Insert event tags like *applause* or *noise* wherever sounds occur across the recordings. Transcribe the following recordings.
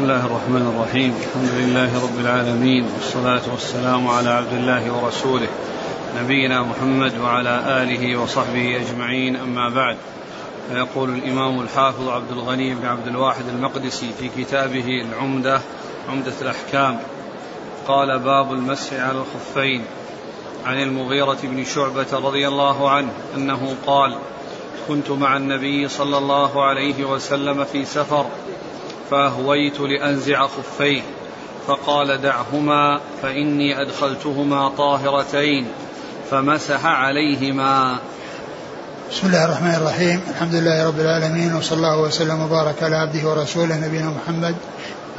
بسم الله الرحمن الرحيم. الحمد لله رب العالمين والصلاة والسلام على عبد الله ورسوله نبينا محمد وعلى آله وصحبه أجمعين أما بعد. فيقول الإمام الحافظ عبد الغني بن عبد الواحد المقدسي في كتابه العمدة عمدة الأحكام قال باب المسح على الخفين. عن المغيرة بن شعبة رضي الله عنه أنه قال كنت مع النبي صلى الله عليه وسلم في سفر فأهويت لأنزع خفيه فقال دعهما فإني أدخلتهما طاهرتين فمسح عليهما. بسم الله الرحمن الرحيم الحمد لله رب العالمين وصلى الله وسلم وبارك على عبده ورسوله نبينا محمد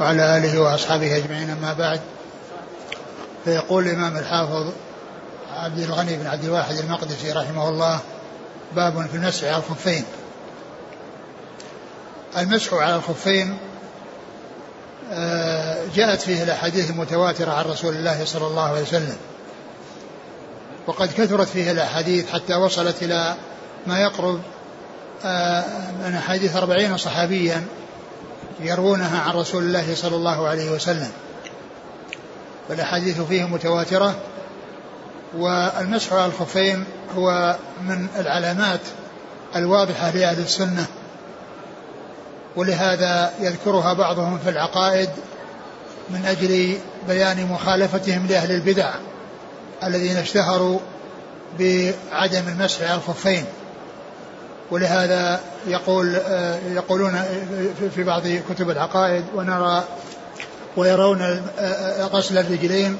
وعلى آله وأصحابه أجمعين أما بعد. فيقول الإمام الحافظ عبد الغني بن عبد الواحد المقدسي رحمه الله باب في المسح على الخفين. المسح على الخفين جاءت فيه الأحاديث المتواترة عن رسول الله صلى الله عليه وسلم. وقد كثرت فيه الأحاديث حتى وصلت إلى ما يقرب آه، من أحاديث أربعين صحابيا يروونها عن رسول الله صلى الله عليه وسلم. فالاحاديث فيه متواترة. والمسح على الخفين هو من العلامات الواضحة لأهل السنة. ولهذا يذكرها بعضهم في العقائد من أجل بيان مخالفتهم لأهل البدع الذين اشتهروا بعدم المسح على الخفين. ولهذا يقول يقولون في بعض كتب العقائد ونرى ويرون غسل الرجلين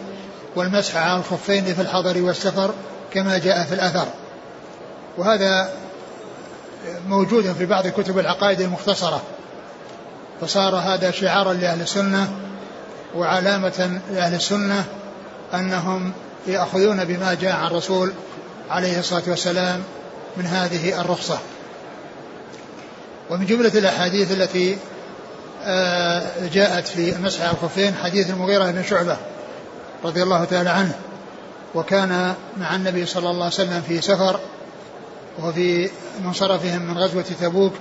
والمسح على الخفين في الحضر والسفر كما جاء في الأثر. وهذا موجود في بعض كتب العقائد المختصرة. فصار هذا شعارا لأهل السنة وعلامة لأهل السنة أنهم يأخذون بما جاء عن الرسول عليه الصلاة والسلام من هذه الرخصة. ومن جملة الأحاديث التي آه، جاءت في على الخفين حديث المغيرة بن شعبة رضي الله تعالى عنه وكان مع النبي صلى الله عليه وسلم في سفر وفي منصرفهم من غزوة تبوك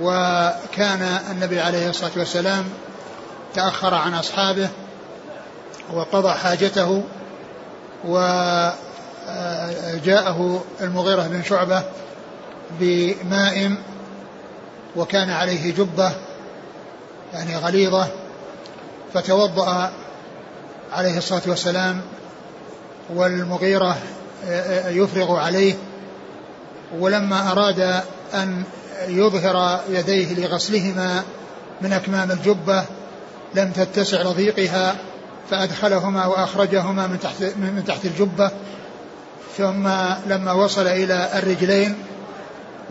وكان النبي عليه الصلاة والسلام تأخر عن أصحابه وقضى حاجته وجاءه المغيرة بن شعبة بماء وكان عليه جبة يعني غليظة فتوضأ عليه الصلاة والسلام والمغيرة يفرغ عليه ولما أراد أن يظهر يديه لغسلهما من أكمام الجبة لم تتسع لضيقها فأدخلهما وأخرجهما من تحت من تحت الجبة ثم لما وصل إلى الرجلين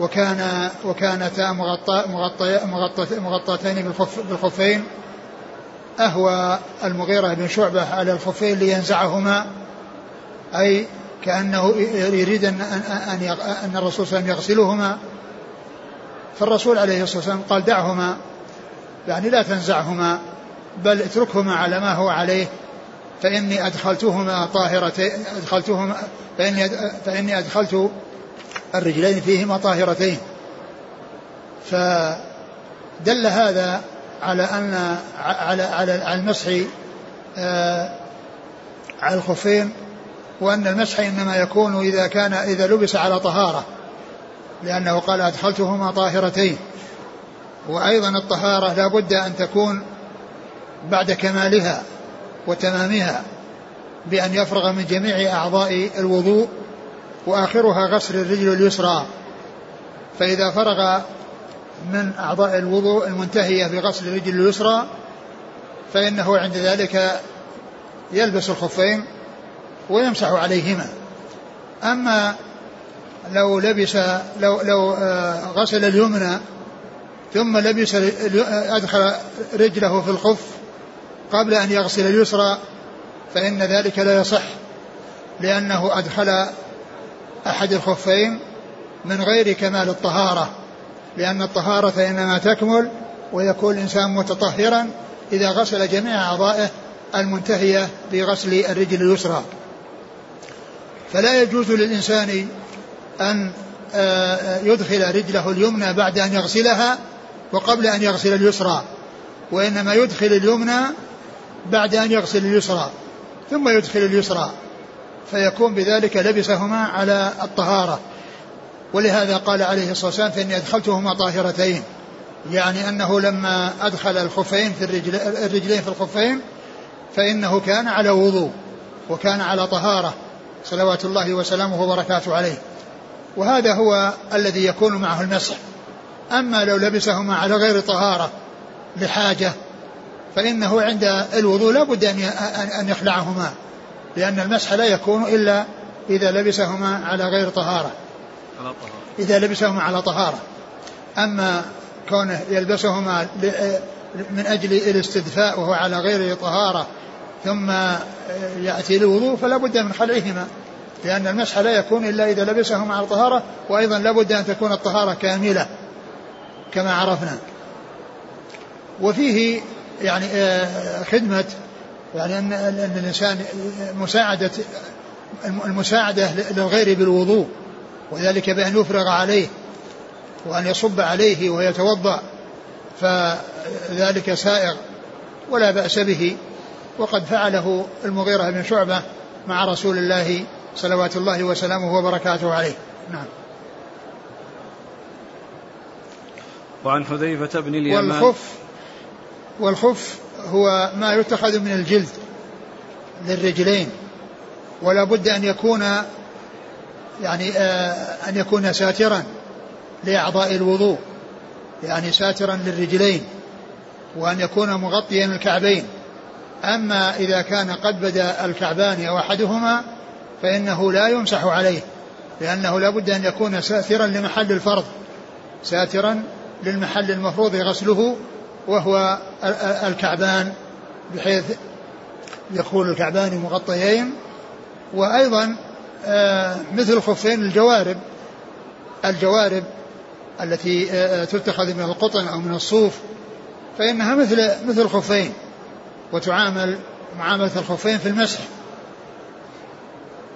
وكان وكانتا مغطى مغطى مغطى مغطاتين بالخفين أهوى المغيرة بن شعبة على الخفين لينزعهما أي كأنه يريد أن أن أن الرسول صلى الله عليه وسلم يغسلهما. فالرسول عليه الصلاة والسلام قال دعهما يعني لا تنزعهما بل اتركهما على ما هو عليه فإني أدخلتهما طاهرتين أدخلتهما فإني فإني أدخلت الرجلين فيهما طاهرتين. فدل هذا على أن على على المسح آه، على الخفين وأن المسح إنما يكون إذا كان إذا لبس على طهارة. لأنه قال أدخلتهما طاهرتين. وأيضا الطهارة لا بد أن تكون بعد كمالها وتمامها بأن يفرغ من جميع أعضاء الوضوء وآخرها غسل الرجل اليسرى. فإذا فرغ من أعضاء الوضوء المنتهية بغسل الرجل اليسرى فإنه عند ذلك يلبس الخفين ويمسح عليهما. أما لو لبس لو لو آه، غسل اليمنى ثم لبس أدخل رجله في الخف قبل أن يغسل اليسرى فإن ذلك لا يصح لأنه أدخل أحد الخفين من غير كمال الطهارة لأن الطهارة إنما تكمل ويكون الإنسان متطهرا إذا غسل جميع أعضائه المنتهية بغسل الرجل اليسرى. فلا يجوز للإنسان أن آه، يدخل رجله اليمنى بعد أن يغسلها وقبل أن يغسل اليسرى وإنما يدخل اليمنى بعد أن يغسل اليسرى ثم يدخل اليسرى فيكون بذلك لبسهما على الطهارة. ولهذا قال عليه الصلاة والسلام فإني أدخلتهما طاهرتين يعني أنه لما أدخل الخفين في الرجل الرجلين في الخفين فإنه كان على وضوء وكان على طهارة صلوات الله وسلامه وبركاته عليه. وهذا هو الذي يكون معه المسح. أما لو لبسهما على غير طهارة لحاجة فإنه عند الوضوء لا بد أن يخلعهما لأن المسح لا يكون إلا إذا لبسهما على غير طهارة. إذا لبسهما على طهارة. أما كونه يلبسهما من أجل الاستدفاء وهو على غير طهارة ثم يأتي الوضوء فلا بد من خلعهما. لأن المسح لا يكون إلا إذا لبسهما على طهارة وأيضا لا بد أن تكون الطهارة كاملة كما عرفنا. وفيه يعني آه، خدمة يعني أن الإنسان مساعدة المساعدة للغير بالوضوء وذلك بأن يفرغ عليه وأن يصب عليه ويتوضأ فذلك سائغ ولا بأس به. وقد فعله المغيرة بن شعبة مع رسول الله صلوات الله وسلامه وبركاته عليه. نعم. وعن حذيفة بن اليمان. والخف والخف هو ما يتخذ من الجلد للرجلين ولا بد أن يكون يعني آه أن يكون ساترا لأعضاء الوضوء يعني ساترا للرجلين وأن يكون مغطيا الكعبين. أما إذا كان قد بدأ الكعبان أو أحدهما فإنه لا يمسح عليه لأنه لا بد أن يكون ساترا لمحل الفرض ساترا للمحل المفروض غسله وهو الكعبان بحيث يكون الكعبان مغطيين. وأيضا آه، مثل الخفين الجوارب الجوارب التي آه، آه، تتخذ من القطن أو من الصوف فإنها مثل مثل الخفين وتعامل معاملة الخفين في المسح.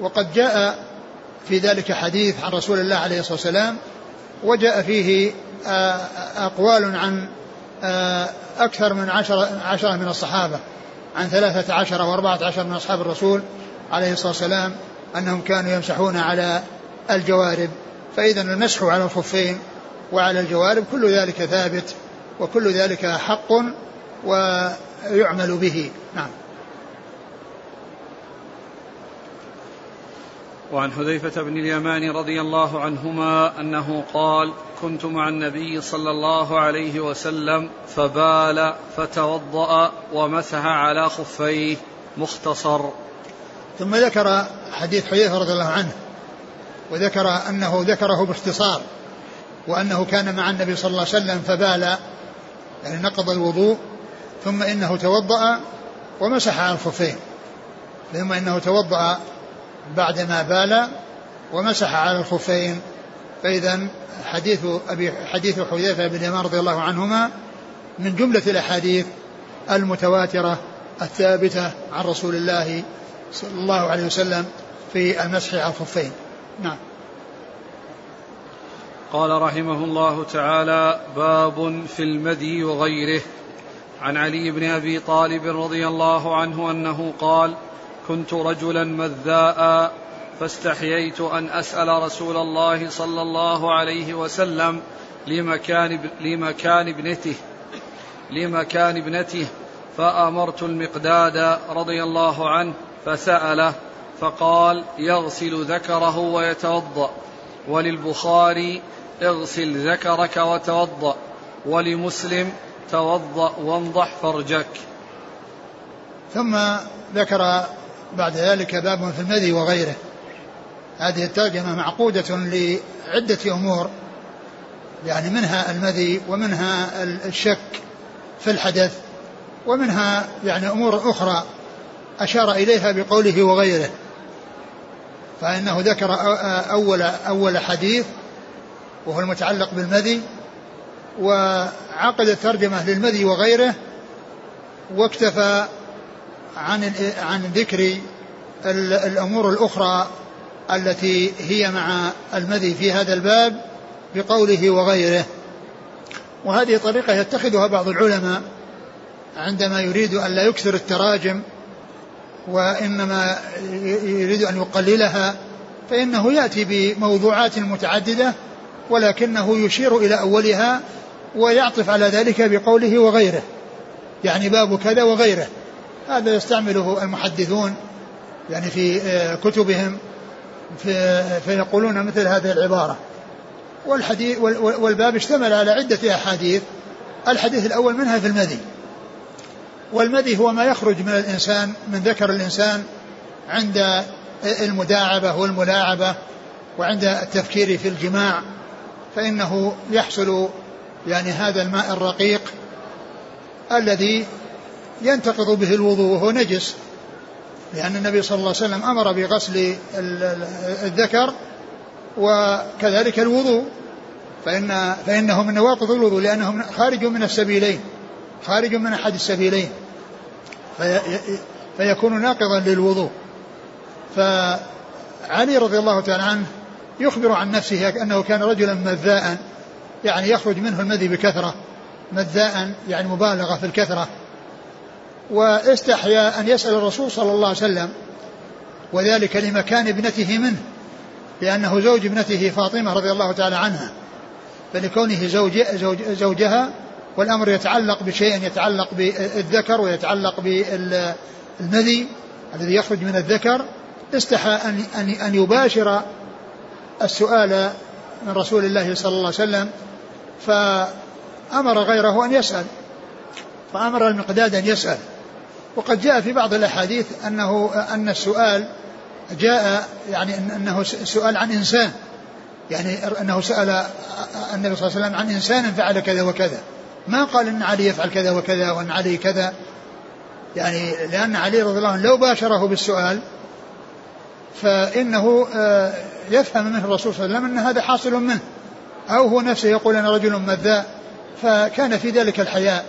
وقد جاء في ذلك حديث عن رسول الله عليه الصلاة والسلام وجاء فيه أقوال عن أكثر من عشرة, عشرة من الصحابة عن ثلاثة عشر وأربعة عشر من أصحاب الرسول عليه الصلاة والسلام أنهم كانوا يمسحون على الجوارب. فإذا المسح على الخفين وعلى الجوارب كل ذلك ثابت وكل ذلك حق ويعمل به. نعم. وعن حذيفة بن اليمان رضي الله عنهما أنه قال كنت مع النبي صلى الله عليه وسلم فبال فتوضأ ومسح على خفيه. مختصر. ثم ذكر حديث حذيفة رضي الله عنه وذكر أنه ذكره باختصار وأنه كان مع النبي صلى الله عليه وسلم فبال يعني نقض الوضوء ثم إنه توضأ ومسح على الخفين ثم إنه توضأ بعدما بال ومسح على الخفين. فإذا حديث أبي حديث حذيفة بن اليمان رضي الله عنهما من جملة الأحاديث المتواترة الثابتة عن رسول الله صلى الله عليه وسلم في المسح على الخفين. نعم. قال رحمه الله تعالى باب في المدي وغيره. عن علي بن أبي طالب رضي الله عنه أنه قال كنت رجلا مذاء فاستحييت أن أسأل رسول الله صلى الله عليه وسلم لمكان لمكان ابنته لمكان ابنته فأمرت المقداد رضي الله عنه فسأله فقال يغسل ذكره ويتوضأ وللبخاري اغسل ذكرك وتوضأ ولمسلم توضأ وانضح فرجك. ثم ذكر بعد ذلك باب في المذي وغيره. هذه الترجمة معقودة لعدة أمور يعني منها المذي ومنها الشك في الحدث ومنها يعني أمور أخرى أشار إليها بقوله وغيره. فإنه ذكر أول أول حديث وهو المتعلق بالمذي وعقد الترجمة للمذي وغيره واكتفى عن عن ذكر الأمور الأخرى التي هي مع المذي في هذا الباب بقوله وغيره. وهذه طريقة يتخذها بعض العلماء عندما يريد أن لا يكثر التراجم وإنما يريد أن يقللها فإنه يأتي بموضوعات متعددة ولكنه يشير إلى أولها ويعطف على ذلك بقوله وغيره. يعني باب كذا وغيره. هذا يستعمله المحدثون يعني في آه، كتبهم في فيقولون مثل هذه العبارة. والحديث والباب اشتمل على عدة أحاديث. الحديث الأول منها في المذي. والمذي هو ما يخرج من الإنسان من ذكر الإنسان عند المداعبة والملاعبة وعند التفكير في الجماع فإنه يحصل يعني هذا الماء الرقيق الذي ينتقض به الوضوء وهو نجس. لأن النبي صلى الله عليه وسلم أمر بغسل الذكر وكذلك الوضوء. فإن فإنه من نواقض الوضوء لأنه خارج من السبيلين خارج من أحد السبيلين. في فيكون ناقضا للوضوء. فعلي رضي الله تعالى عنه يخبر عن نفسه أنه كان رجلا مذاء يعني يخرج منه المذي بكثرة. مذاء يعني مبالغة في الكثرة. واستحيا أن يسأل الرسول صلى الله عليه وسلم وذلك لمكان ابنته منه لأنه زوج ابنته فاطمة رضي الله تعالى عنها. فلكونه زوج زوج زوجها والأمر يتعلق بشيء يتعلق بالذكر ويتعلق بالمذي الذي يخرج من الذكر. استحى أن, أن, أن يباشر السؤال من رسول الله صلى الله عليه وسلم فأمر غيره أن يسأل فأمر المقداد أن يسأل. وقد جاء في بعض الأحاديث أنه أن السؤال جاء يعني أنه سؤال عن إنسان. يعني أنه سأل النبي صلى الله عليه وسلم عن إنسان فعل كذا وكذا. ما قال أن علي يفعل كذا وكذا وأن علي كذا. يعني لأن علي رضي الله عنه لو باشره بالسؤال فإنه آه، يفهم منه الرسول صلى الله عليه وسلم أن هذا حاصل منه. أو هو نفسه يقول أنا رجل مذاء. فكان في ذلك الحياء.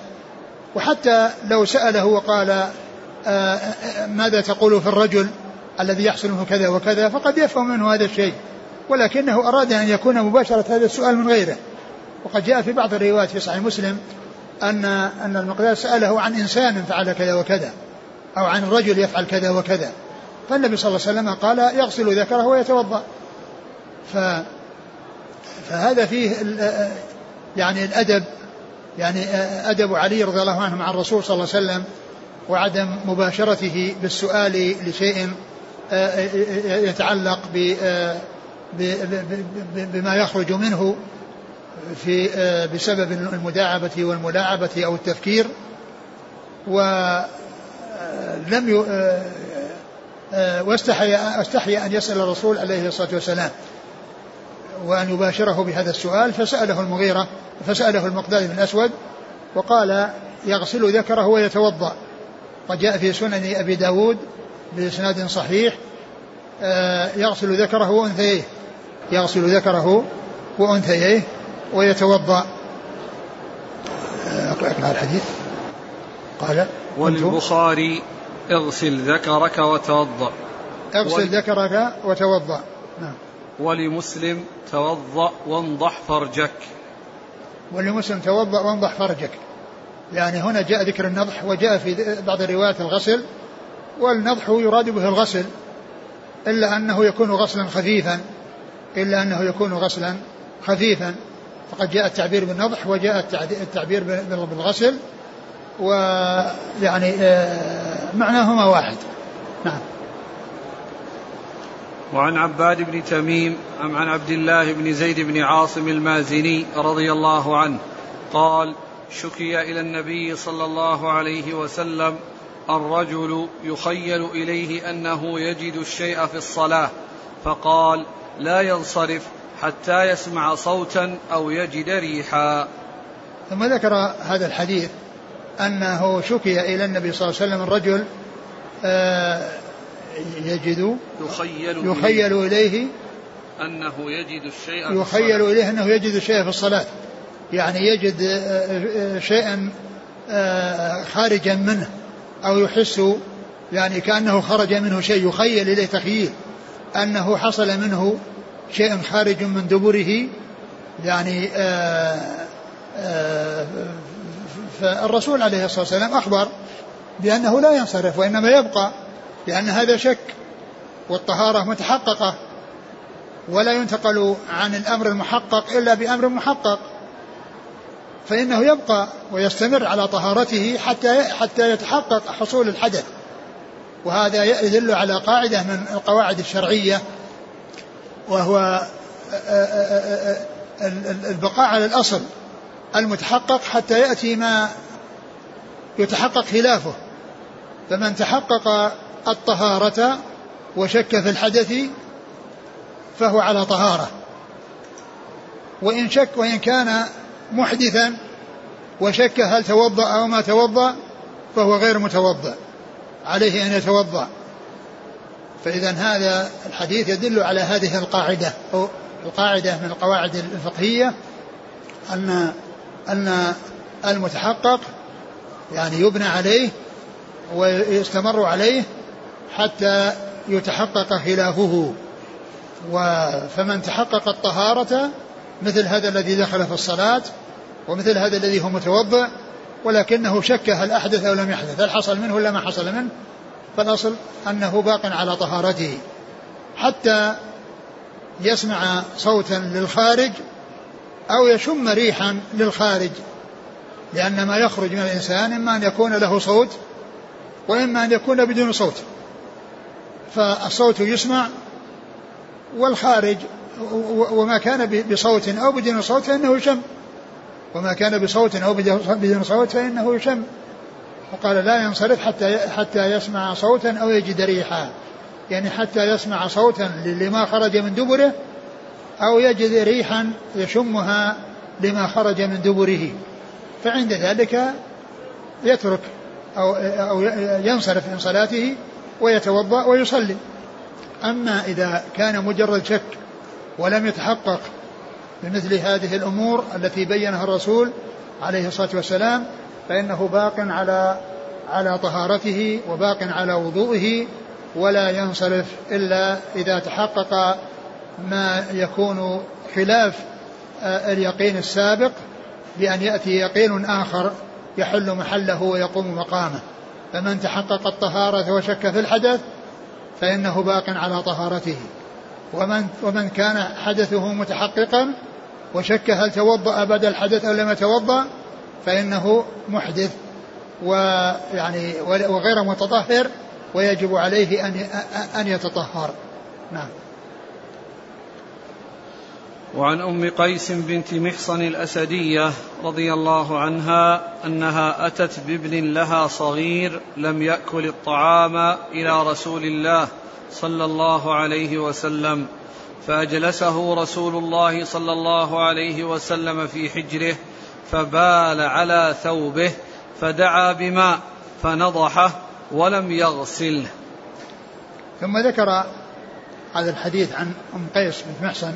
وحتى لو سأله وقال آه، آه، ماذا تقول في الرجل الذي يحصل منه كذا وكذا فقد يفهم منه هذا الشيء. ولكنه أراد أن يكون مباشرة هذا السؤال من غيره. وقد جاء في بعض الروايات في صحيح مسلم أن أن المقداد سأله عن إنسان فعل كذا وكذا أو عن رجل يفعل كذا وكذا. فالنبي صلى الله عليه وسلم قال يغسل ذكره ويتوضأ. ف فهذا فيه يعني الأدب يعني أدب علي رضي الله عنه مع الرسول صلى الله عليه وسلم وعدم مباشرته بالسؤال لشيء يتعلق بما يخرج منه في بسبب المداعبة والملاعبة أو التفكير. ولم واستحي استحي أن يسأل الرسول عليه الصلاة والسلام. وأن يباشره بهذا السؤال فسأله المغيرة فسأله المقداد بن الأسود وقال يغسل ذكره ويتوضأ. وجاء في سنن أبي داود بإسناد صحيح آه، يغسل ذكره وأنثيه يغسل ذكره وأنثيه ويتوضأ. آه، اقرأ الحديث. قال وللبخاري اغسل ذكرك وتوضأ. اغسل ذكرك وتوضأ. نعم. ولمسلم توضأ وانضح فرجك. ولمسلم توضأ وانضح فرجك. يعني هنا جاء ذكر النضح وجاء في بعض الروايات الغسل والنضح يراد به الغسل إلا أنه يكون غسلا خفيفا إلا أنه يكون غسلا خفيفا. فقد جاء التعبير بالنضح وجاء التعبير بالغسل ويعني آه، معناهما واحد. نعم. وعن عباد بن تميم أم عن عبد الله بن زيد بن عاصم المازني رضي الله عنه قال شكي إلى النبي صلى الله عليه وسلم الرجل يخيل إليه أنه يجد الشيء في الصلاة فقال لا ينصرف حتى يسمع صوتا أو يجد ريحا. ثم ذكر هذا الحديث أنه شكي إلى النبي صلى الله عليه وسلم الرجل آه، يجد يخيل, يخيل إليه. أنه يجد الشيء يخيل إليه أنه يجد الشيء في الصلاة. يعني يجد آه، آه، شيئا خارجا منه. أو يحس يعني كأنه خرج منه شيء. يخيل إليه تخييل. أنه حصل منه شيء خارج من دبره. يعني فالرسول عليه الصلاة والسلام أخبر بأنه لا ينصرف وإنما يبقى. لأن هذا شك والطهارة متحققة ولا ينتقل عن الأمر المحقق إلا بأمر محقق فإنه يبقى ويستمر على طهارته حتى حتى يتحقق حصول الحدث. وهذا يدل على قاعدة من القواعد الشرعية وهو البقاء على الأصل المتحقق حتى يأتي ما يتحقق خلافه. فمن تحقق الطهارة وشك في الحدث فهو على طهارة. وإن شك وإن كان محدثا وشك هل توضأ أو ما توضأ فهو غير متوضأ عليه أن يتوضأ. فإذا هذا الحديث يدل على هذه القاعدة أو القاعدة من القواعد الفقهية أن أن المتحقق يعني يبنى عليه ويستمر عليه حتى يتحقق خلافه. فمن تحقق الطهارة مثل هذا الذي دخل في الصلاة ومثل هذا الذي هو متوضئ ولكنه شك هل أحدث أو لم يحدث هل حصل منه ولا ما حصل منه؟ فالأصل أنه باق على طهارته. حتى يسمع صوتا للخارج أو يشم ريحا للخارج لأن ما يخرج من الإنسان إما أن يكون له صوت وإما أن يكون بدون صوت. فالصوت يسمع والخارج وما كان بصوت أو بدون صوت فإنه يشم وما كان بصوت أو بدون صوت فإنه يشم وقال لا ينصرف حتى حتى يسمع صوتا أو يجد ريحا. يعني حتى يسمع صوتا لما خرج من دبره أو يجد ريحا يشمها لما خرج من دبره. فعند ذلك يترك أو أو ينصرف من صلاته ويتوضأ ويصلي. أما إذا كان مجرد شك ولم يتحقق بمثل هذه الأمور التي بينها الرسول عليه الصلاة والسلام فإنه باق على على طهارته وباق على وضوئه ولا ينصرف إلا إذا تحقق ما يكون خلاف آه، اليقين السابق بأن يأتي يقين آخر يحل محله ويقوم مقامه. فمن تحقق الطهارة وشك في الحدث فإنه باق على طهارته. ومن ومن كان حدثه متحققا وشك هل توضأ بعد الحدث أو لم يتوضأ فإنه محدث. ويعني وغير متطهر ويجب عليه أن أن يتطهر. نعم. وعن أم قيس بنت محصن الأسدية رضي الله عنها أنها أتت بابن لها صغير لم يأكل الطعام إلى رسول الله صلى الله عليه وسلم فأجلسه رسول الله صلى الله عليه وسلم في حجره فبال على ثوبه فدعا بماء فنضحه ولم يغسله ثم ذكر هذا الحديث عن أم قيس بنت محصن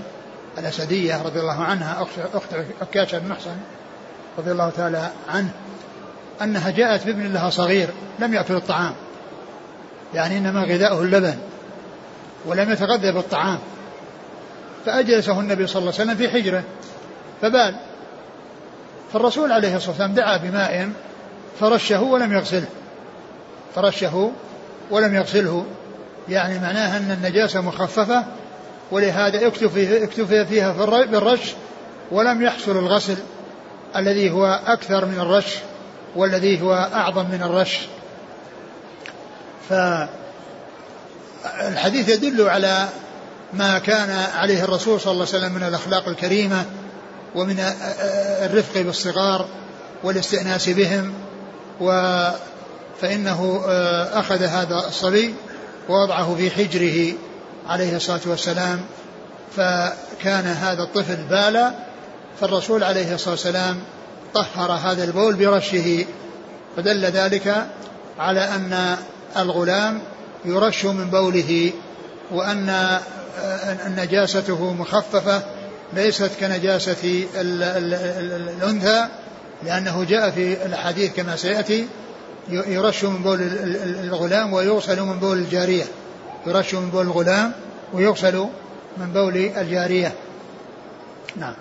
الأسدية رضي الله عنها أخت عكاشة بن محصن رضي الله تعالى عنه أنها جاءت بابن لها صغير لم يأكل الطعام. يعني إنما غذاؤه اللبن ولم يتغذى بالطعام. فأجلسه النبي صلى الله عليه وسلم في حجرة. فبال فالرسول عليه الصلاة والسلام دعا بماء فرشه ولم يغسله. فرشه ولم يغسله. يعني معناها أن النجاسة مخففة ولهذا اكتفي, اكتفي فيها بالرش ولم يحصل الغسل. الذي هو أكثر من الرش والذي هو أعظم من الرش فالحديث يدل على ما كان عليه الرسول صلى الله عليه وسلم من الأخلاق الكريمة ومن الرفق بالصغار والاستئناس بهم و فإنه أخذ هذا الصبي ووضعه في حجره عليه الصلاة والسلام. فكان هذا الطفل بالا فالرسول عليه الصلاة والسلام طهر هذا البول برشه فدل ذلك على أن الغلام يرش من بوله وأن نجاسته مخففة ليست كنجاسة الأنثى لأنه جاء في الحديث كما سيأتي يرش من بول الغلام ويغسل من بول الجارية. يرش من بول الغلام ويغسل من بول الجارية. نعم.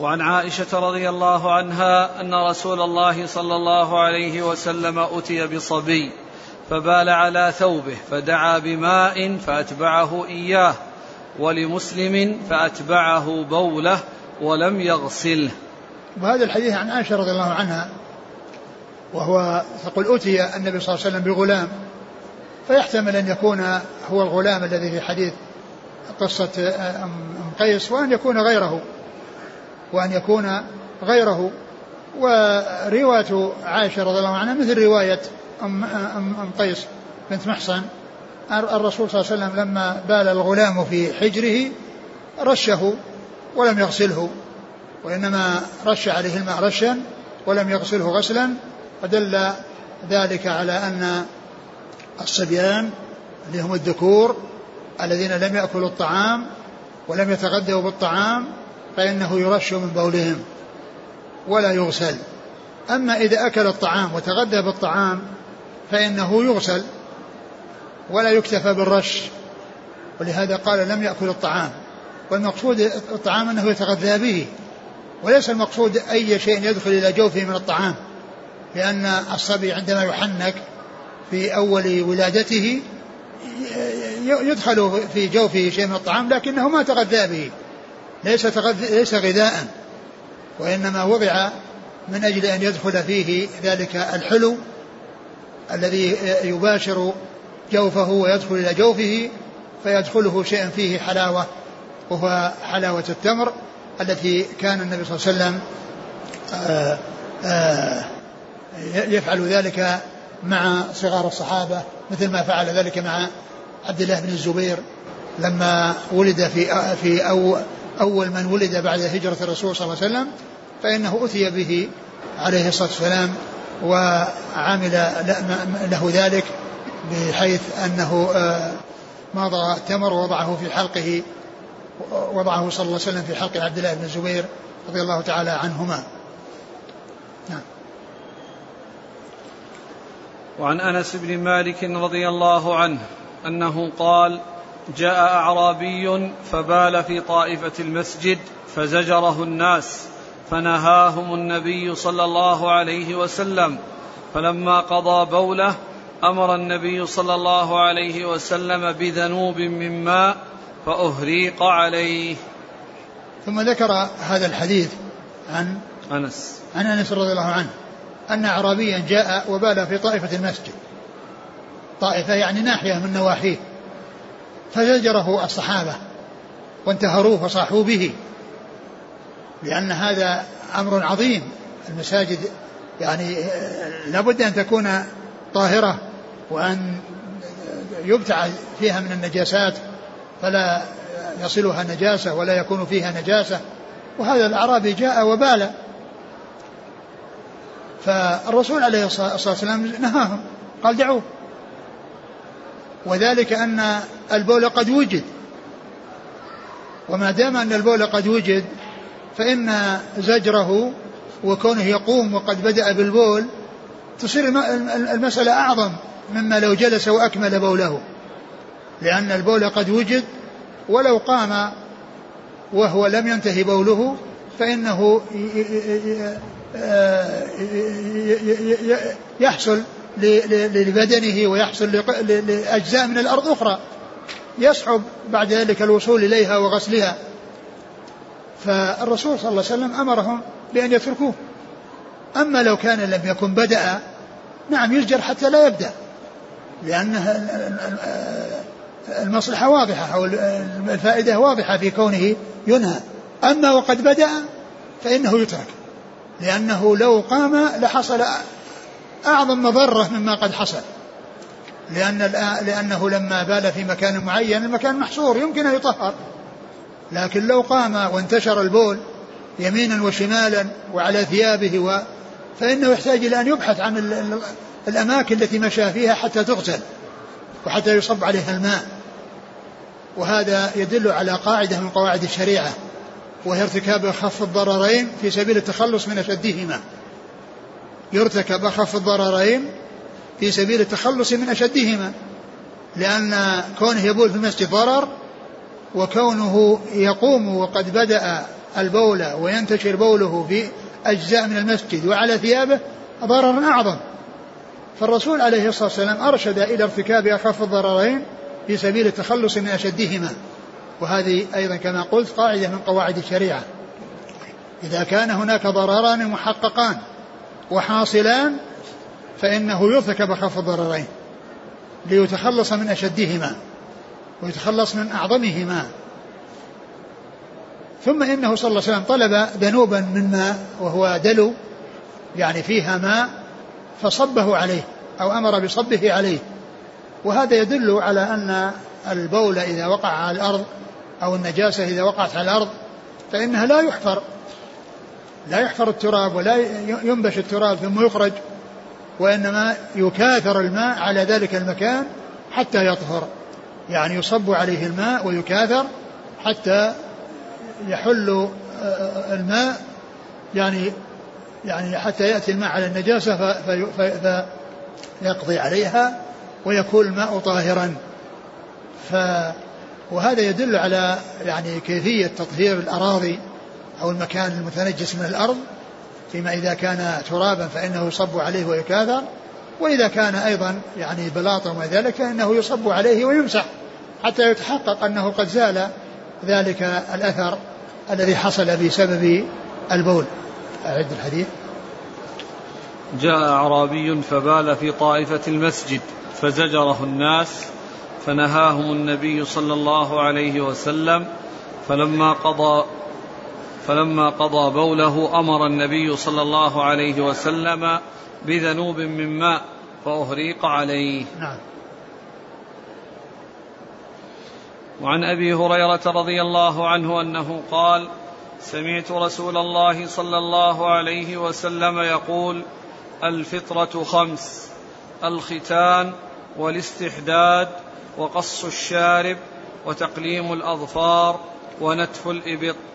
وعن عائشة رضي الله عنها أن رسول الله صلى الله عليه وسلم أتي بصبي فبال على ثوبه فدعا بماء فأتبعه إياه ولمسلم فأتبعه بوله ولم يغسله. وهذا الحديث عن عائشة رضي الله عنها وهو تقول أتي النبي صلى الله عليه وسلم بغلام فيحتمل أن يكون هو الغلام الذي في حديث قصة أم قيس وأن يكون غيره. وأن يكون غيره. ورواية عائشة رضي الله عنها مثل رواية أم, أم, قيس بنت محصن. الرسول صلى الله عليه وسلم لما بال الغلام في حجره رشه ولم يغسله وإنما رش عليه الماء رشا ولم يغسله غسلا. فدل ذلك على أن الصبيان اللي هم الذكور الذين لم يأكلوا الطعام ولم يتغذوا بالطعام فإنه يرش من بولهم ولا يغسل. أما إذا أكل الطعام وتغذى بالطعام فإنه يغسل ولا يكتفى بالرش ولهذا قال لم يأكل الطعام. والمقصود الطعام أنه يتغذى به وليس المقصود أي شيء يدخل إلى جوفه من الطعام لأن الصبي عندما يحنك في أول ولادته يدخل في جوفه شيء من الطعام لكنه ما تغذى به. ليس ليس غذاء وإنما وضع من أجل أن يدخل فيه ذلك الحلو الذي يباشر جوفه ويدخل إلى جوفه فيدخله شيء فيه حلاوة وهو حلاوة التمر التي كان النبي صلى الله عليه وسلم آه، آه، يفعل ذلك مع صغار الصحابة مثل ما فعل ذلك مع عبد الله بن الزبير لما ولد في في أو أول من ولد بعد هجرة الرسول صلى الله عليه وسلم فإنه أتي به عليه الصلاة والسلام وعمل له ذلك بحيث أنه آه، مضى التمر ووضعه في حلقه وضعه صلى الله عليه وسلم في حلق عبد الله بن الزبير رضي الله تعالى عنهما. نعم. وعن أنس بن مالك رضي الله عنه أنه قال جاء أعرابي فبال في طائفة المسجد فزجره الناس فنهاهم النبي صلى الله عليه وسلم. فلما قضى بوله أمر النبي صلى الله عليه وسلم بذنوب من ماء فأهريق عليه. ثم ذكر هذا الحديث عن أنس. عن أنس رضي الله عنه أن اعرابيا جاء وبال في طائفة المسجد. طائفة يعني ناحية من نواحيه. فزجره الصحابة وانتهروه وصاحوا به لأن هذا أمر عظيم. المساجد يعني لابد أن تكون طاهرة وأن يبتعد فيها من النجاسات فلا يصلها نجاسة ولا يكون فيها نجاسة. وهذا الأعرابي جاء وبال. فالرسول عليه الصلاة والسلام نهاهم قال دعوه. وذلك أن البول قد وجد وما دام أن البول قد وجد فإن زجره وكونه يقوم وقد بدأ بالبول تصير المسألة أعظم مما لو جلس وأكمل بوله لأن البول قد وجد ولو قام وهو لم ينتهي بوله فإنه يحصل لبدنه ويحصل لأجزاء من الأرض أخرى. يصعب بعد ذلك الوصول إليها وغسلها. فالرسول صلى الله عليه وسلم أمرهم بأن يتركوه. أما لو كان لم يكن بدأ نعم يزجر حتى لا يبدأ. لأن المصلحة واضحة أو الفائدة واضحة في كونه ينهى. أما وقد بدأ فإنه يترك. لأنه لو قام لحصل أعظم مضرة مما قد حصل. لأن لأنه لما بال في مكان معين المكان محصور يمكن أن يطهر. لكن لو قام وانتشر البول يمينا وشمالا وعلى ثيابه و فإنه يحتاج إلى أن يبحث عن الأماكن التي مشى فيها حتى تغسل وحتى يصب عليها الماء. وهذا يدل على قاعدة من قواعد الشريعة وهي ارتكاب أخف الضررين في سبيل التخلص من أشدهما. يرتكب أخف الضررين في سبيل التخلص من أشدهما لأن كونه يبول في المسجد ضرر وكونه يقوم وقد بدأ البول وينتشر بوله في أجزاء من المسجد وعلى ثيابه ضرر أعظم. فالرسول عليه الصلاة والسلام أرشد إلى ارتكاب أخف الضررين في سبيل التخلص من أشدهما. وهذه أيضا كما قلت قاعدة من قواعد الشريعة. إذا كان هناك ضرران محققان وحاصلان فإنه يرتكب أخف الضررين ليتخلص من أشدهما ويتخلص من أعظمهما. ثم إنه صلى الله عليه وسلم طلب ذنوبا من ماء وهو دلو يعني فيها ماء فصبه عليه أو أمر بصبه عليه. وهذا يدل على أن البول إذا وقع على الأرض أو النجاسة إذا وقعت على الأرض فإنها لا يحفر. لا يحفر التراب ولا ينبش التراب ثم يخرج وإنما يكاثر الماء على ذلك المكان حتى يطهر. يعني يصب عليه الماء ويكاثر حتى يحل آه، الماء. يعني يعني حتى يأتي الماء على النجاسة فيقضي عليها ويكون الماء طاهرا. ف وهذا يدل على يعني كيفية تطهير الأراضي. أو المكان المتنجس من الأرض فيما إذا كان ترابا فإنه يصب عليه ويكاثر وإذا كان أيضا يعني بلاطا وما ذلك فإنه يصب عليه ويمسح حتى يتحقق أنه قد زال ذلك الأثر الذي حصل بسبب البول. أعد الحديث. جاء أعرابي فبال في طائفة المسجد فزجره الناس فنهاهم النبي صلى الله عليه وسلم فلما قضى فلما قضى بوله أمر النبي صلى الله عليه وسلم بذنوب من ماء فأهريق عليه. نعم. وعن أبي هريرة رضي الله عنه أنه قال سمعت رسول الله صلى الله عليه وسلم يقول الفطرة خمس الختان والاستحداد وقص الشارب وتقليم الأظفار ونتف الإبط.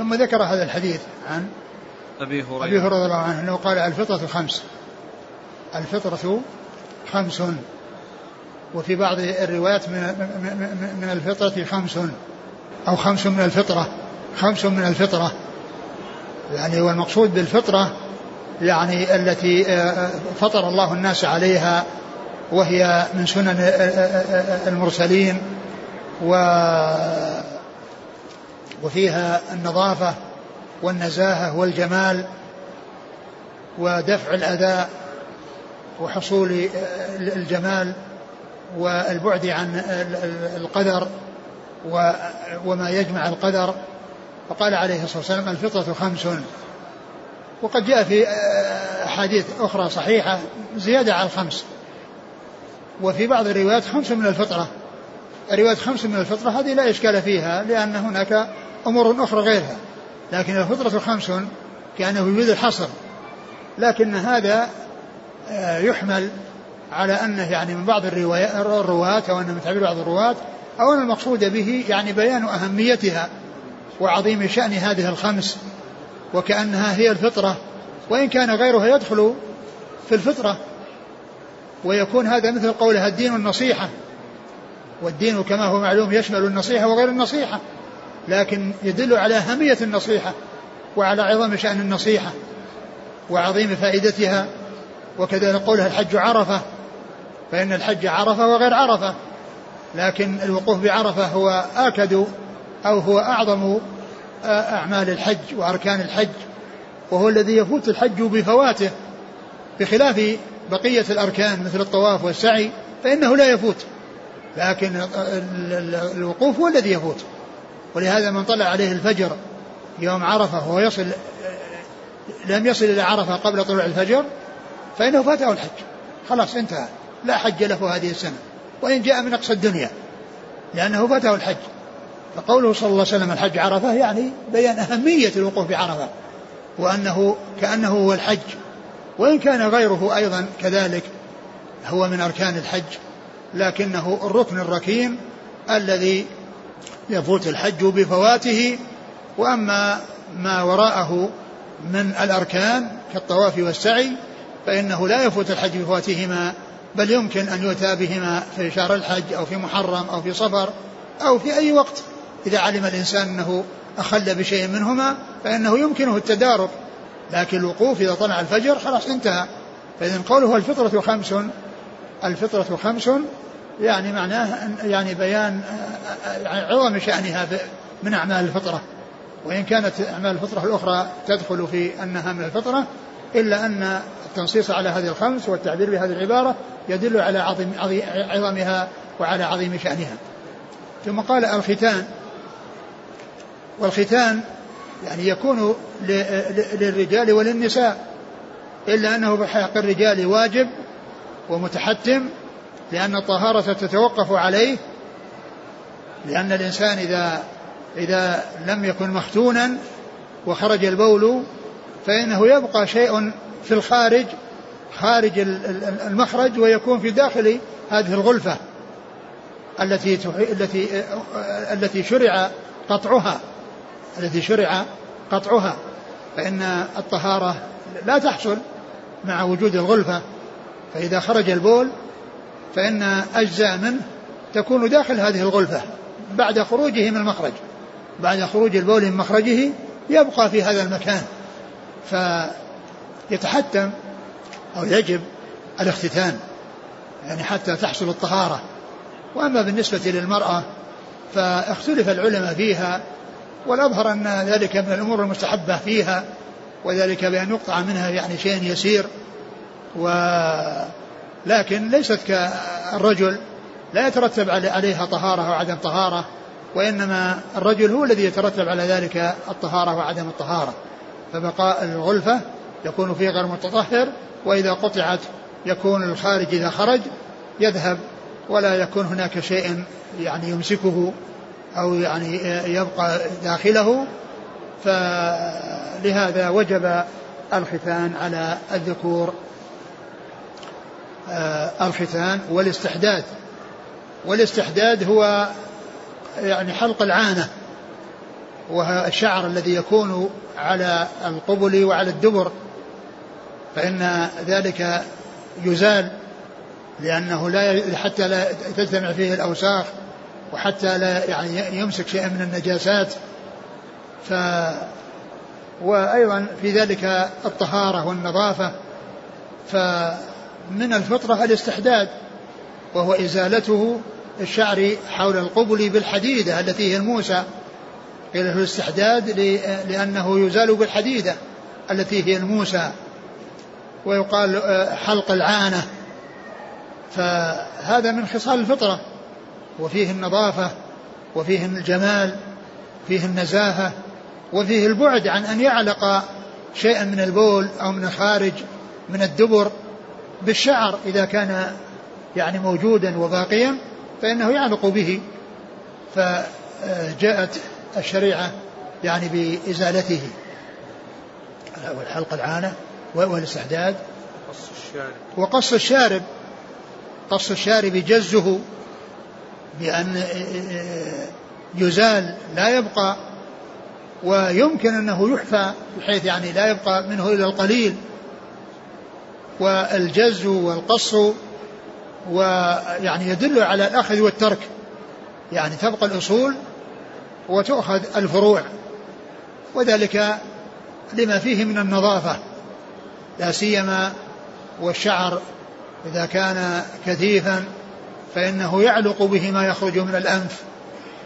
ثم ذكر هذا الحديث عن أبي هريرة. أبي هريرة رضي الله عنه أنه قال الفطرة خمس. الفطرة خمس. وفي بعض الروايات من من الفطرة خمس. أو خمس من الفطرة. خمس من الفطرة. يعني والمقصود بالفطرة يعني التي آه، آه، فطر الله الناس عليها وهي من سنن آه، المرسلين و وفيها النظافة والنزاهة والجمال ودفع الأذى وحصول الجمال والبعد عن القدر وما يجمع القدر. فقال عليه الصلاة والسلام الفطرة خمس. وقد جاء في أحاديث أخرى صحيحة زيادة على الخمس. وفي بعض الروايات خمس من الفطرة. الرواية خمس من الفطرة هذه لا إشكال فيها لأن هناك أمور أخرى غيرها لكن الفطرة خمس كأنه يريد الحصر. لكن هذا آه، يحمل على أنه يعني من بعض الرواة أو أنه من تعبير بعض الرواة أو أن المقصود به يعني بيان أهميتها وعظيم شأن هذه الخمس وكأنها هي الفطرة. وإن كان غيرها يدخل في الفطرة ويكون هذا مثل قولها الدين النصيحة والدين كما هو معلوم يشمل النصيحة وغير النصيحة. لكن يدل على أهمية النصيحة وعلى عظم شأن النصيحة وعظيم فائدتها. وكذلك قولها الحج عرفة فإن الحج عرفة وغير عرفة لكن الوقوف بعرفة هو آكد أو هو أعظم أعمال الحج وأركان الحج وهو الذي يفوت الحج بفواته بخلاف بقية الأركان مثل الطواف والسعي فإنه لا يفوت لكن الوقوف هو الذي يفوت. ولهذا من طلع عليه الفجر يوم عرفة وهو يصل لم يصل إلى عرفة قبل طلوع الفجر فإنه فاته الحج. خلاص انتهى. لا حج له هذه السنة. وإن جاء من أقصى الدنيا لأنه فاته الحج. فقوله صلى الله عليه وسلم الحج عرفة يعني بيان أهمية الوقوف بعرفة وأنه كأنه هو الحج. وإن كان غيره أيضا كذلك هو من أركان الحج لكنه الركن الركين الذي يفوت الحج بفواته وأما ما وراءه من الأركان كالطواف والسعي فإنه لا يفوت الحج بفواتهما بل يمكن أن يؤتى بهما في شهر الحج أو في محرم أو في صفر أو في أي وقت. إذا علم الإنسان أنه أخل بشيء منهما فإنه يمكنه التدارك. لكن الوقوف إذا طلع الفجر خلاص انتهى. فإذا قوله الفطرة خمس الفطرة خمس يعني معناه يعني بيان عظم شأنها من أعمال الفطرة. وإن كانت أعمال الفطرة الأخرى تدخل في أنها من الفطرة إلا أن التنصيص على هذه الخمس والتعبير بهذه العبارة يدل على عظم عظمها وعلى عظيم شأنها. ثم قال الختان. والختان يعني يكون للرجال وللنساء إلا أنه بحق الرجال واجب ومتحتم لأن الطهارة تتوقف عليه لأن الإنسان إذا إذا لم يكن مختونا وخرج البول فإنه يبقى شيء في الخارج خارج المخرج ويكون في داخل هذه الغلفة التي التي التي شرع قطعها التي شرع قطعها. فإن الطهارة لا تحصل مع وجود الغلفة فإذا خرج البول فإن أجزاء منه تكون داخل هذه الغلفة بعد خروجه من المخرج. بعد خروج البول من مخرجه يبقى في هذا المكان. فيتحتم أو يجب الاختتان يعني حتى تحصل الطهارة. وأما بالنسبة للمرأة فاختلف العلماء فيها والأظهر أن ذلك من الأمور المستحبة فيها وذلك بأن يقطع منها يعني شيء يسير. و لكن ليست كالرجل لا يترتب عليها طهارة أو عدم طهارة وإنما الرجل هو الذي يترتب على ذلك الطهارة وعدم الطهارة. فبقاء الغلفة يكون فيه غير متطهر وإذا قطعت يكون الخارج إذا خرج يذهب ولا يكون هناك شيء يعني يمسكه أو يعني يبقى داخله. فلهذا وجب الختان على الذكور الختان والاستحداد. والاستحداد هو يعني حلق العانة وهو الشعر الذي يكون على القبل وعلى الدبر فإن ذلك يزال لأنه لا حتى لا تجتمع فيه الأوساخ وحتى لا يعني يمسك شيئا من النجاسات. ف وأيضا في ذلك الطهارة والنظافة فمن الفطرة الاستحداد وهو إزالته الشعر حول القبل بالحديدة التي هي الموسى. قيل له الاستحداد لأنه يزال بالحديدة التي هي الموسى. ويقال آه، حلق العانة. فهذا من خصال الفطرة. وفيه النظافة وفيه الجمال فيه النزاهة وفيه البعد عن أن يعلق شيئا من البول أو من الخارج من الدبر. بالشعر إذا كان يعني موجودا وباقيا فإنه يعلق به. فجاءت الشريعة يعني بإزالته. والحلق العانة والاستحداد وقص الشارب. وقص الشارب. قص الشارب جزه بأن يزال لا يبقى ويمكن أنه يحفى بحيث يعني لا يبقى منه إلا القليل. والجز والقص ويعني يدل على الأخذ والترك. يعني تبقى الأصول وتؤخذ الفروع. وذلك لما فيه من النظافة. لا سيما والشعر إذا كان كثيفا فإنه يعلق به ما يخرج من الأنف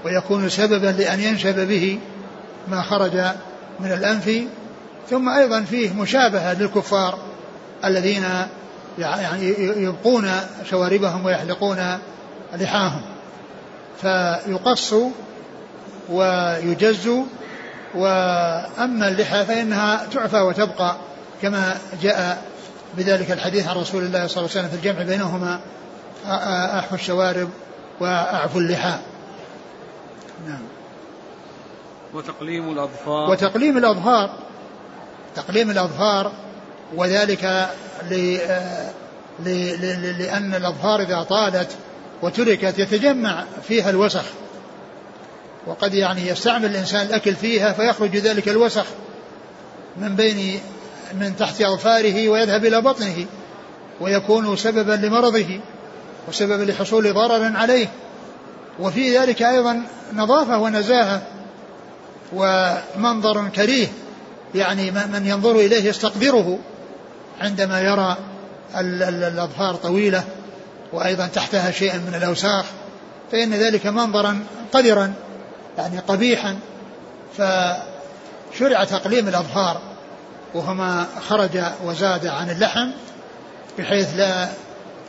ويكون سببا لأن ينشب به ما خرج من الأنف. ثم أيضا فيه مشابهة للكفار الذين يعني يبقون شواربهم ويحلقون لحاهم. فيقص ويجز وأما اللحى فإنها تعفى وتبقى كما جاء بذلك الحديث عن رسول الله صلى الله عليه وسلم في الجمع بينهما. أحفو الشوارب وأعفو اللحى. نعم. وتقليم الأظفار. وتقليم الأظفار. تقليم الأظفار وذلك لأن الأظفار إذا طالت وتركت يتجمع فيها الوسخ. وقد يعني يستعمل الإنسان الأكل فيها فيخرج ذلك الوسخ من بين من تحت أظفاره ويذهب إلى بطنه ويكون سببا لمرضه وسببا لحصول ضرر عليه. وفي ذلك أيضا نظافة ونزاهة ومنظر كريه يعني من ينظر إليه يستقدره. عندما يرى الأظفار طويلة وأيضا تحتها شيء من الأوساخ فإن ذلك منظرا قذرا يعني قبيحا فشرع تقليم الأظفار وهو ما خرج وزاد عن اللحم بحيث لا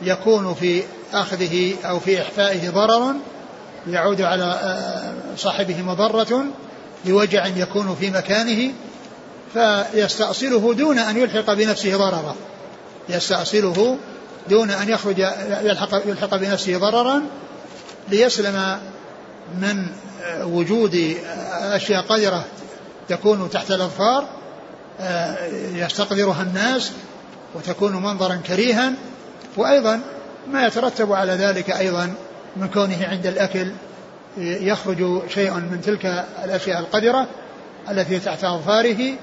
يكون في أخذه أو في إحفائه ضرر يعود على آه، صاحبه مضرة بوجع يكون في مكانه. فيستأصله دون أن يلحق بنفسه ضررا. يستأصله دون أن يخرج يلحق, يلحق بنفسه ضررا ليسلم من وجود أشياء قذرة تكون تحت الأظفار يستقذرها الناس وتكون منظرا كريها. وأيضا ما يترتب على ذلك أيضا من كونه عند الأكل يخرج شيء من تلك الأشياء القذرة التي تحت أظفاره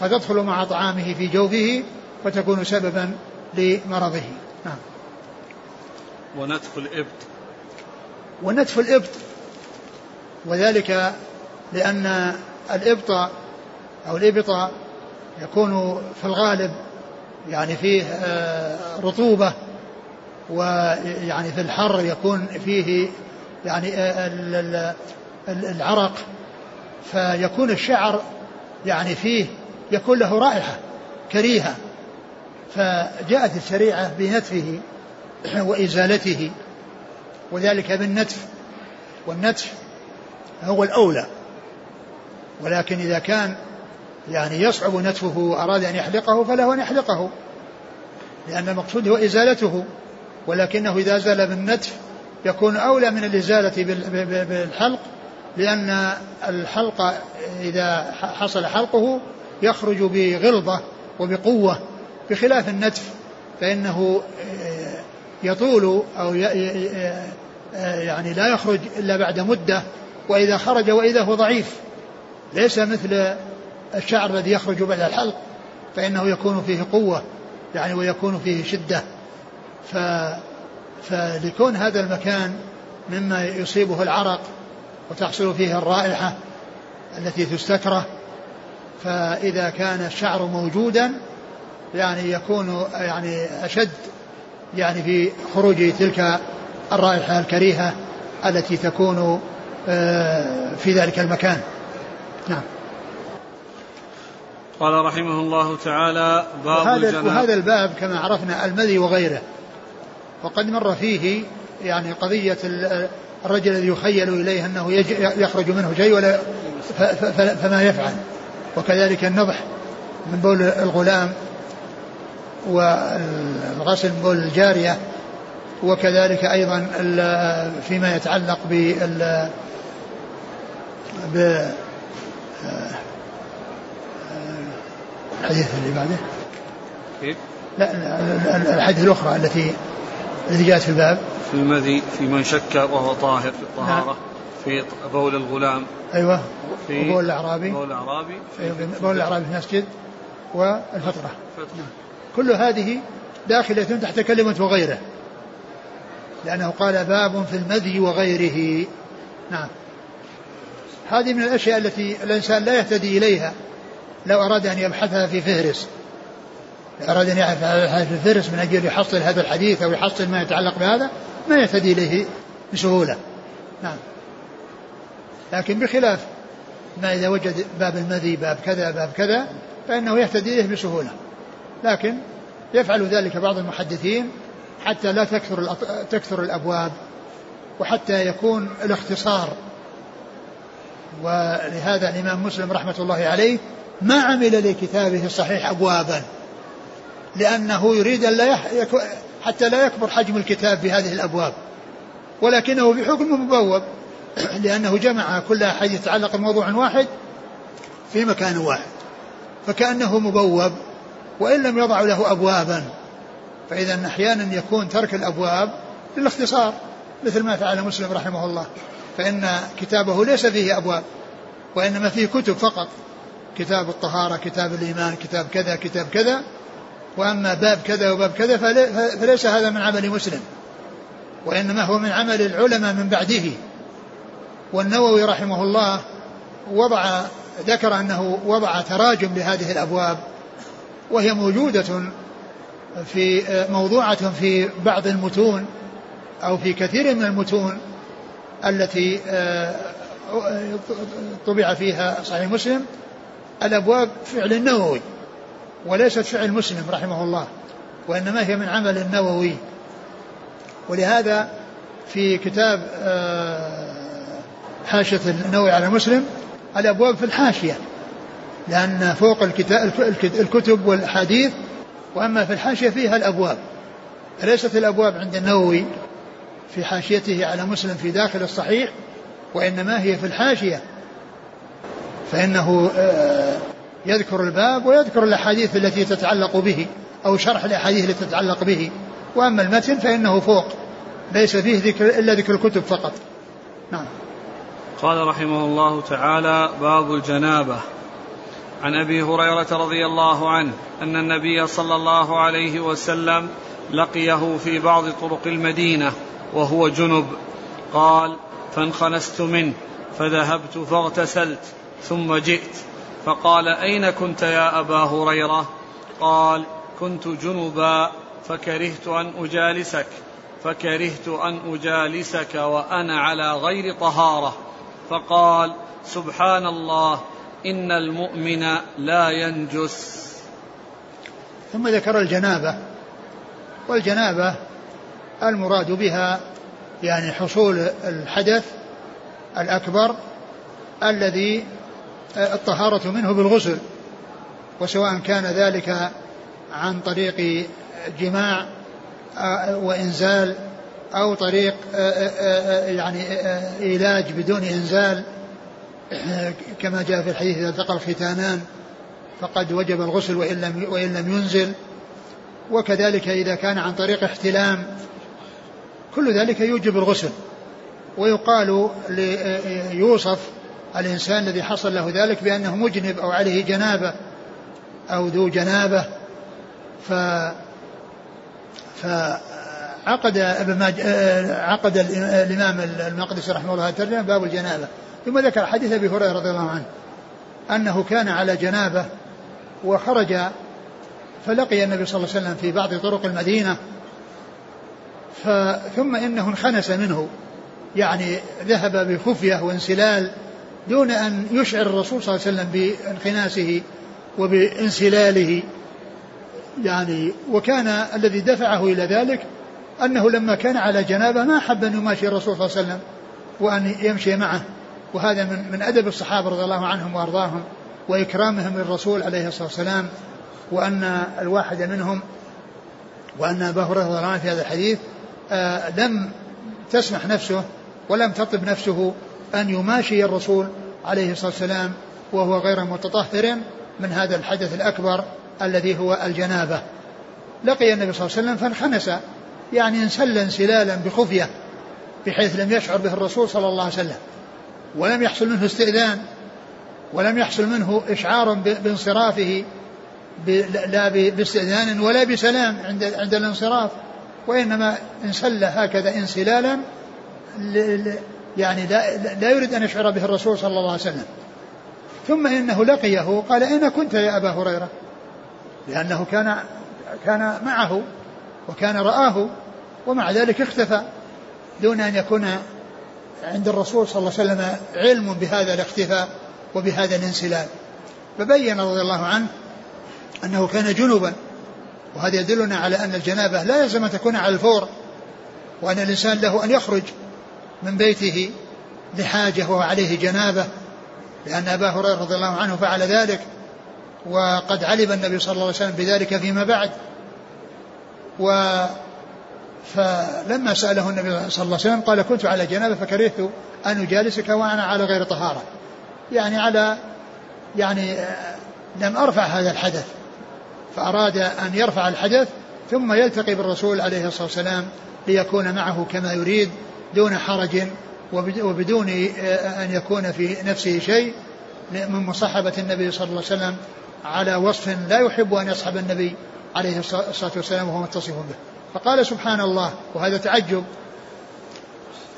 فتدخل مع طعامه في جوفه فتكون سببا لمرضه. نعم. ونتف الإبط. ونتف الإبط. وذلك لأن الإبط أو الإبط يكون في الغالب يعني فيه آه، رطوبة ويعني في الحر يكون فيه يعني آه، العرق. فيكون الشعر يعني فيه يكون له رائحة كريهة فجاءت الشريعة بنتفه وإزالته وذلك بالنتف والنتف هو الأولى. ولكن إذا كان يعني يصعب نتفه وأراد أن يحلقه فله أن يحلقه لأن المقصود هو إزالته. ولكنه إذا زال بالنتف يكون أولى من الإزالة بالحلق لأن الحلق إذا حصل حلقه يخرج بغلظة وبقوة بخلاف النتف فإنه آه، يطول أو آه، يعني لا يخرج إلا بعد مدة وإذا خرج وإذا هو ضعيف. ليس مثل الشعر الذي يخرج بعد الحلق فإنه يكون فيه قوة يعني ويكون فيه شدة. ف فلكون هذا المكان مما يصيبه العرق وتحصل فيه الرائحة التي تستكره فإذا كان الشعر موجودا يعني يكون يعني أشد يعني في خروج تلك الرائحة الكريهة التي تكون آه، في ذلك المكان. نعم. قال رحمه الله تعالى باب وهذا, وهذا الباب كما عرفنا المذي وغيره. وقد مر فيه يعني قضية الرجل الذي يخيل إليه أنه يخرج منه شيء ولا فما يفعل. وكذلك النضح من بول الغلام والغسل من بول الجارية وكذلك أيضا فيما يتعلق بال ب الحديث اللي بعده كيف؟ لا الحديث الأخرى التي التي جاءت في الباب في المذي في من شك وهو طاهر في الطهارة نعم. في بول الغلام. أيوة في بول الأعرابي. بول الأعرابي. أيوة بول الأعرابي في المسجد والفطرة. نعم. كل هذه داخلة تحت كلمة وغيره. لأنه قال باب في المذي وغيره. نعم. هذه من الأشياء التي الإنسان لا يهتدي إليها لو أراد أن يبحثها في فهرس. أراد أن يبحثها في فهرس من أجل يحصل هذا الحديث أو يحصل ما يتعلق بهذا ما يهتدي إليه بسهولة. نعم. لكن بخلاف ما إذا وجد باب المذي باب كذا باب كذا فإنه يهتدي إليه بسهولة. لكن يفعل ذلك بعض المحدثين حتى لا تكثر تكثر الأبواب وحتى يكون الاختصار. ولهذا الإمام مسلم رحمة الله عليه ما عمل لكتابه الصحيح أبوابا لأنه يريد أن لا يح... حتى لا يكبر حجم الكتاب بهذه الأبواب ولكنه بحكم مبوب. *clears throat* لأنه جمع كل أحد يتعلق بموضوع واحد في مكان واحد فكأنه مبوب وإن لم يضع له أبوابا فإذا أحيانا يكون ترك الأبواب للاختصار مثل ما فعل مسلم رحمه الله فإن كتابه ليس فيه أبواب وإنما فيه كتب فقط كتاب الطهارة كتاب الإيمان كتاب كذا كتاب كذا وأما باب كذا وباب كذا فليس هذا من عمل مسلم وإنما هو من عمل العلماء من بعده. والنووي رحمه الله وضع ذكر أنه وضع تراجم لهذه الأبواب وهي موجودة في موضوعة في بعض المتون أو في كثير من المتون التي آه، طبع فيها صحيح مسلم الأبواب فعل النووي وليست فعل مسلم رحمه الله وإنما هي من عمل النووي. ولهذا في كتاب آه، حاشية النووي على مسلم الأبواب في الحاشية لأن فوق الكتب والحديث وأما في الحاشية فيها الأبواب. ليست الأبواب عند النووي في حاشيته على مسلم في داخل الصحيح وإنما هي في الحاشية. فإنه آه، يذكر الباب ويذكر الأحاديث التي تتعلق به أو شرح الأحاديث التي تتعلق به. وأما المتن فإنه فوق ليس فيه ذكر إلا ذكر الكتب فقط. نعم. قال رحمه الله تعالى باب الجنابة. عن أبي هريرة رضي الله عنه أن النبي صلى الله عليه وسلم لقيه في بعض طرق المدينة وهو جنب. قال فانخنست منه فذهبت فاغتسلت ثم جئت. فقال أين كنت يا أبا هريرة؟ قال كنت جنبا فكرهت أن أجالسك فكرهت أن أجالسك وأنا على غير طهارة. فقال سبحان الله إن المؤمن لا ينجس. ثم ذكر الجنابة والجنابة المراد بها يعني حصول الحدث الأكبر الذي الطهارة منه بالغسل وسواء كان ذلك عن طريق جماع وإنزال أو طريق يعني علاج بدون إنزال كما جاء في الحديث إذا التقى الختانان فقد وجب الغسل وإن لم وإن لم ينزل. وكذلك إذا كان عن طريق احتلام كل ذلك يوجب الغسل. ويقال يوصف الإنسان الذي حصل له ذلك بأنه مجنب أو عليه جنابة أو ذو جنابة. ف فعقد ابن عقد الإمام المقدسي رحمه الله الترجمة باب الجنابة. ثم ذكر حديث أبي هريرة رضي الله عنه أنه كان على جنابة وخرج فلقي النبي صلى الله عليه وسلم في بعض طرق المدينة ثم إنه انخنس منه. يعني ذهب بخفية وانسلال دون أن يشعر الرسول صلى الله عليه وسلم بانخناسه وبانسلاله. يعني وكان الذي دفعه إلى ذلك أنه لما كان على جنابة ما حب ان يماشي الرسول صلى الله عليه وسلم وأن يمشي معه وهذا من من أدب الصحابة رضي الله عنهم وأرضاهم وإكرامهم للرسول عليه الصلاة والسلام وأن الواحد منهم وأن أبا هريرة رضي الله عنه في هذا الحديث آه لم تسمح نفسه ولم تطب نفسه أن يماشي الرسول عليه الصلاة والسلام وهو غير متطهر من هذا الحدث الأكبر الذي هو الجنابة. لقي النبي صلى الله عليه وسلم فانخنس يعني انسل انسلالا بخفية بحيث لم يشعر به الرسول صلى الله عليه وسلم. ولم يحصل منه استئذان ولم يحصل منه إشعار بانصرافه لا باستئذان ولا بسلام عند عند الانصراف. وإنما انسل هكذا انسلالا يعني لا, لا يريد أن يشعر به الرسول صلى الله عليه وسلم. ثم إنه لقيه قال أين كنت يا أبا هريرة؟ لأنه كان كان معه وكان رآه ومع ذلك اختفى دون أن يكون عند الرسول صلى الله عليه وسلم علم بهذا الاختفاء وبهذا الانسلال فبين رضي الله عنه أنه كان جنبا وهذا يدلنا على أن الجنابة لا يلزم أن تكون على الفور وأن الإنسان له أن يخرج من بيته لحاجة وعليه جنابة لأن أبا هريرة رضي الله عنه فعل ذلك وقد علم النبي صلى الله عليه وسلم بذلك فيما بعد. و فلما سأله النبي صلى الله عليه وسلم قال كنت على جنابة فكرهت أن أجالسك وأنا على غير طهارة. يعني على يعني لم أرفع هذا الحدث فأراد أن يرفع الحدث ثم يلتقي بالرسول عليه الصلاة والسلام ليكون معه كما يريد دون حرج وبدون أن يكون في نفسه شيء من مصاحبة النبي صلى الله عليه وسلم على وصف لا يحب أن يصحب النبي عليه الصلاة والسلام وهو متصف به. فقال سبحان الله وهذا تعجب.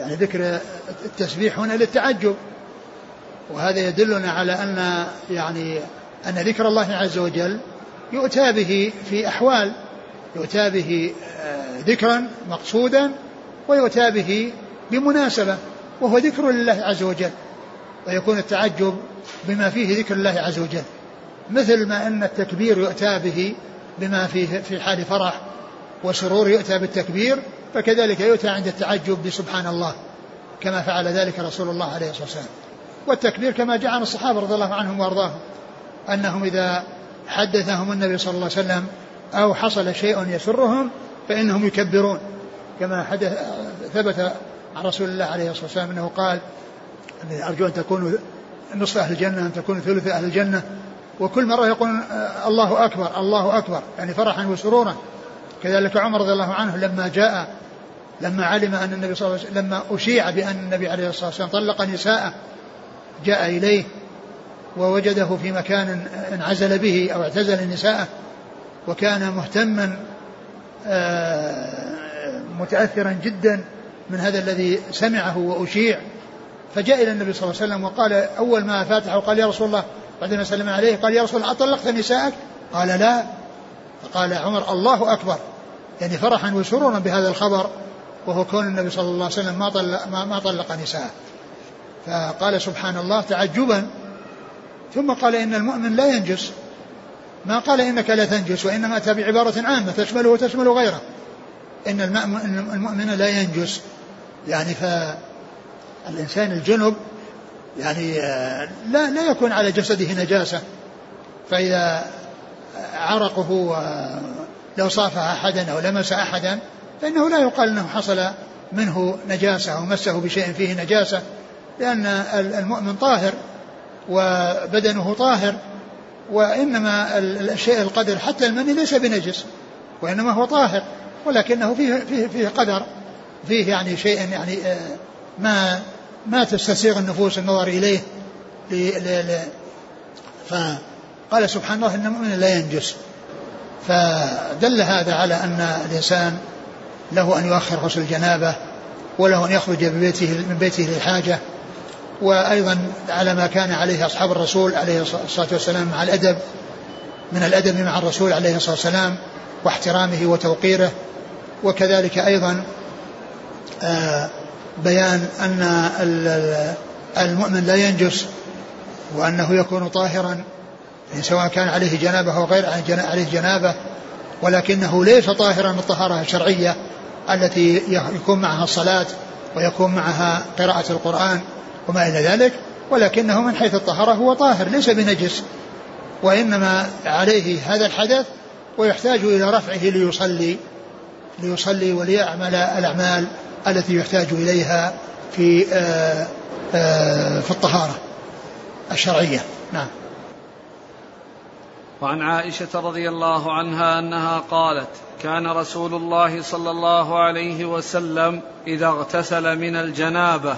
يعني ذكر التسبيح هنا للتعجب. وهذا يدلنا على أن يعني أن ذكر الله عز وجل يؤتى به في أحوال. يؤتى به آه، ذكرا مقصودا ويؤتى به بمناسبة وهو ذكر لله عز وجل. ويكون التعجب بما فيه ذكر الله عز وجل. مثل ما أن التكبير يؤتى به بما فيه في حال فرح وسرور يؤتى بالتكبير فكذلك يؤتى عند التعجب بسبحان الله كما فعل ذلك رسول الله عليه الصلاة والسلام. والتكبير كما جاء عن الصحابة رضي الله عنهم وأرضاهم أنهم إذا حدثهم النبي صلى الله عليه وسلم أو حصل شيء يسرهم فإنهم يكبرون. كما حدث ثبت عن رسول الله عليه الصلاة والسلام أنه قال أرجو أن تكونوا نصف أهل الجنة أن تكونوا ثلث أهل الجنة وكل مرة يقول الله أكبر الله أكبر. يعني فرحا وسرورا. كذلك عمر رضي الله عنه لما جاء لما علم أن النبي صلى الله عليه وسلم لما أشيع بأن النبي عليه الصلاة والسلام طلق نساءه جاء إليه ووجده في مكان انعزل به أو اعتزل نساءه وكان مهتما آه، متأثرا جدا من هذا الذي سمعه وأشيع. فجاء إلى النبي صلى الله عليه وسلم وقال أول ما فاتحه قال يا رسول الله بعدما سلم عليه قال يا رسول الله أطلقت نساءك؟ قال لا. فقال عمر الله أكبر. يعني فرحا وسرورا بهذا الخبر وهو كون النبي صلى الله عليه وسلم ما طلق, ما, ما طلق نساءه. فقال سبحان الله تعجبا. ثم قال إن المؤمن لا ينجس. ما قال إنك لا تنجس وإنما أتى بعبارة عامة تشمله وتشمل غيره. إن المؤمن لا ينجس. يعني فالإنسان الجنب يعني آه، لا لا يكون على جسده نجاسة. فإذا عرقه لو صافح أحدا أو لمس أحدا فإنه لا يقال أنه حصل منه نجاسة أو مسه بشيء فيه نجاسة لأن المؤمن طاهر وبدنه طاهر وإنما الشيء القدر حتى المني ليس بنجس وإنما هو طاهر ولكنه فيه فيه فيه قدر فيه يعني شيء يعني آه، ما ما تستسيغ النفوس النظر إليه فقال سبحان الله إن المؤمن لا ينجس. فدل هذا على أن الإنسان له أن يؤخر غسل الجنابة وله أن يخرج ببيته من بيته للحاجة وأيضا على ما كان عليه أصحاب الرسول عليه الصلاة والسلام مع الأدب من الأدب مع الرسول عليه الصلاة والسلام واحترامه وتوقيره وكذلك أيضا آه، بيان أن المؤمن لا ينجس وأنه يكون طاهرا يعني سواء كان عليه جنابة أو غير عليه جنابة ولكنه ليس طاهرا الطهارة الشرعية التي يكون معها الصلاة ويكون معها قراءة القرآن وما إلى ذلك ولكنه من حيث الطهارة هو طاهر ليس بنجس وإنما عليه هذا الحدث ويحتاج إلى رفعه ليصلي ليصلي وليعمل الأعمال التي يحتاج إليها في آآ آآ في الطهارة الشرعية. نعم. وعن عائشة رضي الله عنها أنها قالت كان رسول الله صلى الله عليه وسلم إذا اغتسل من الجنابة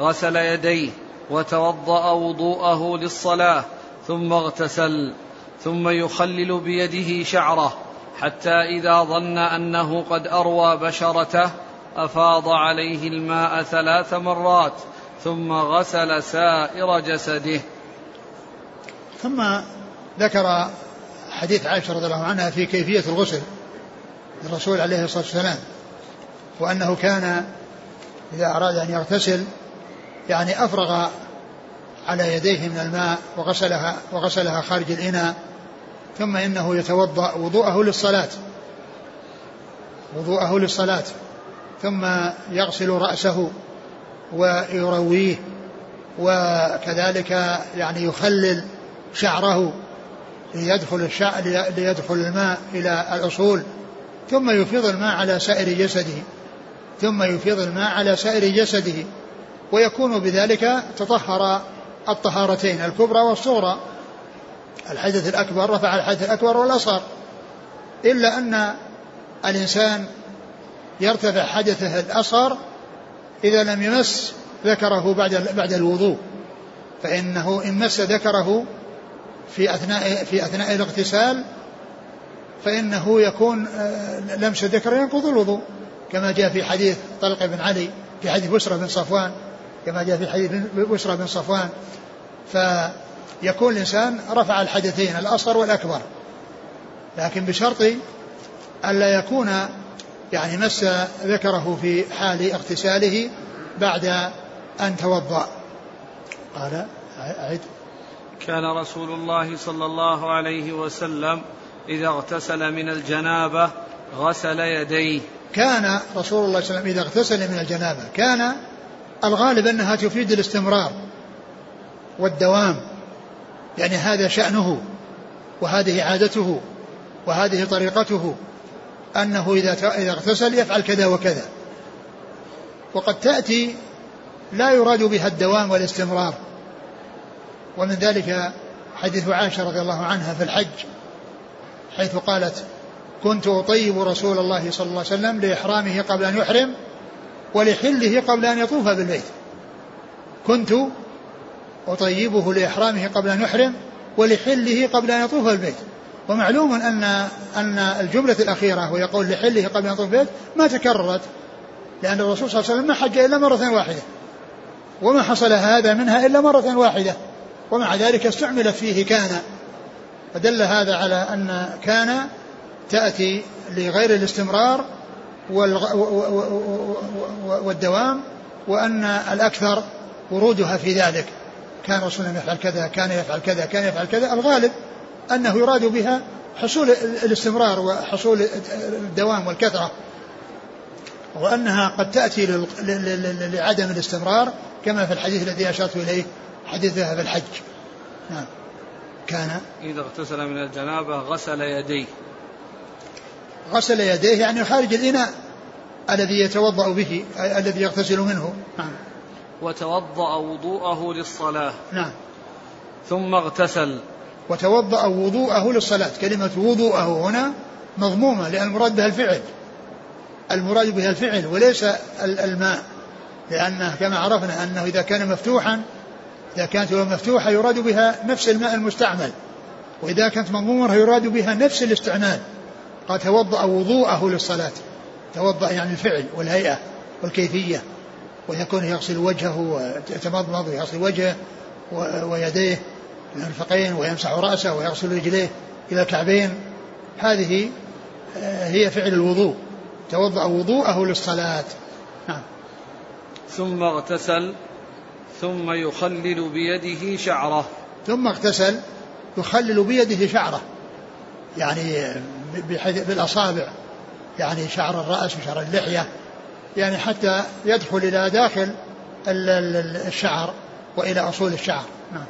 غسل يديه وتوضأ وضوءه للصلاة ثم اغتسل ثم يخلل بيده شعره حتى إذا ظن أنه قد أروى بشرته أفاض عليه الماء ثلاث مرات ثم غسل سائر جسده. ثم ذكر حديث عائشة رضي الله عنها في كيفية الغسل للرسول عليه الصلاة والسلام وأنه كان إذا أراد أن يغتسل يعني أفرغ على يديه من الماء وغسلها وغسلها خارج الإناء ثم إنه يتوضأ وضوءه للصلاة. وضوءه للصلاة. ثم يغسل رأسه ويرويه وكذلك يعني يخلل شعره ليدخل الشعر ليدخل الماء إلى الأصول ثم يفيض الماء على سائر جسده ثم يفيض الماء على سائر جسده ويكون بذلك تطهر الطهارتين الكبرى والصغرى. الحدث الأكبر رفع الحدث الأكبر والأصغر. إلا أن الإنسان يرتفع حدثه الأصغر إذا لم يمس ذكره بعد بعد الوضوء فإنه إن مس ذكره في أثناء في أثناء الاغتسال فإنه يكون آه، لمس ذكر ينقض الوضوء كما جاء في حديث طلق بن علي في حديث بسرة بن صفوان كما جاء في حديث بسرة بن صفوان فيكون الإنسان رفع الحدثين الأصغر والأكبر لكن بشرط ألا يكون يعني مس ذكره في حال اغتساله بعد أن توضأ. قال أعد. كان رسول الله صلى الله عليه وسلم إذا اغتسل من الجنابة غسل يديه. كان رسول الله صلى الله عليه وسلم إذا اغتسل من الجنابة كان الغالب أنها تفيد الاستمرار والدوام. يعني هذا شأنه وهذه عادته وهذه طريقته. أنه إذا إذا اغتسل يفعل كذا وكذا. وقد تأتي لا يراد بها الدوام والاستمرار. ومن ذلك حديث عائشة رضي الله عنها في الحج حيث قالت كنت أطيب رسول الله صلى الله عليه وسلم لإحرامه قبل أن يحرم ولحله قبل أن يطوف بالبيت. كنت أطيبه لإحرامه قبل أن يحرم ولحله قبل أن يطوف بالبيت. ومعلوم أن أن الجملة الأخيرة وهي قول لحله قبل أن يطوف بالبيت ما تكررت لأن الرسول صلى الله عليه وسلم ما حج إلا مرة واحدة وما حصل هذا منها إلا مرة واحدة ومع ذلك استعملت فيه كان. فدل هذا على أن كان تأتي لغير الاستمرار والدوام وأن الأكثر ورودها في ذلك. كان رسول الله يفعل كذا كان يفعل كذا كان يفعل كذا الغالب أنه يراد بها حصول الاستمرار وحصول الدوام والكثرة وأنها قد تأتي لعدم الاستمرار كما في الحديث الذي أشرت إليه حديث ذهب الحج. نعم. كان. إذا اغتسل من الجنابة غسل يديه. غسل يديه يعني خارج الإناء الذي يتوضأ به الذي يغتسل منه. نعم. وتوضأ وضوءه للصلاة. نعم. ثم اغتسل. وتوضأ وضوءه للصلاة. كلمة وضوءه هنا مضمومة لأن المراد بها الفعل. المراد بها الفعل وليس الماء. لأنه كما عرفنا أنه إذا كان مفتوحا إذا كانت مفتوحة يراد بها نفس الماء المستعمل. وإذا كانت مضمومة يراد بها نفس الاستعمال. قال توضأ وضوءه للصلاة. توضأ يعني الفعل والهيئة والكيفية. ويكون يغسل وجهه ويتمضمض ويغسل وجهه ويديه. المرفقين ويمسح رأسه ويغسل رجليه إلى الكعبين هذه آه، هي فعل الوضوء توضأ وضوءه للصلاة. نعم. ثم اغتسل ثم يخلل بيده شعره. ثم اغتسل يخلل بيده شعره. يعني بالأصابع. يعني شعر الرأس وشعر اللحية. يعني حتى يدخل إلى داخل الشعر وإلى أصول الشعر. نعم.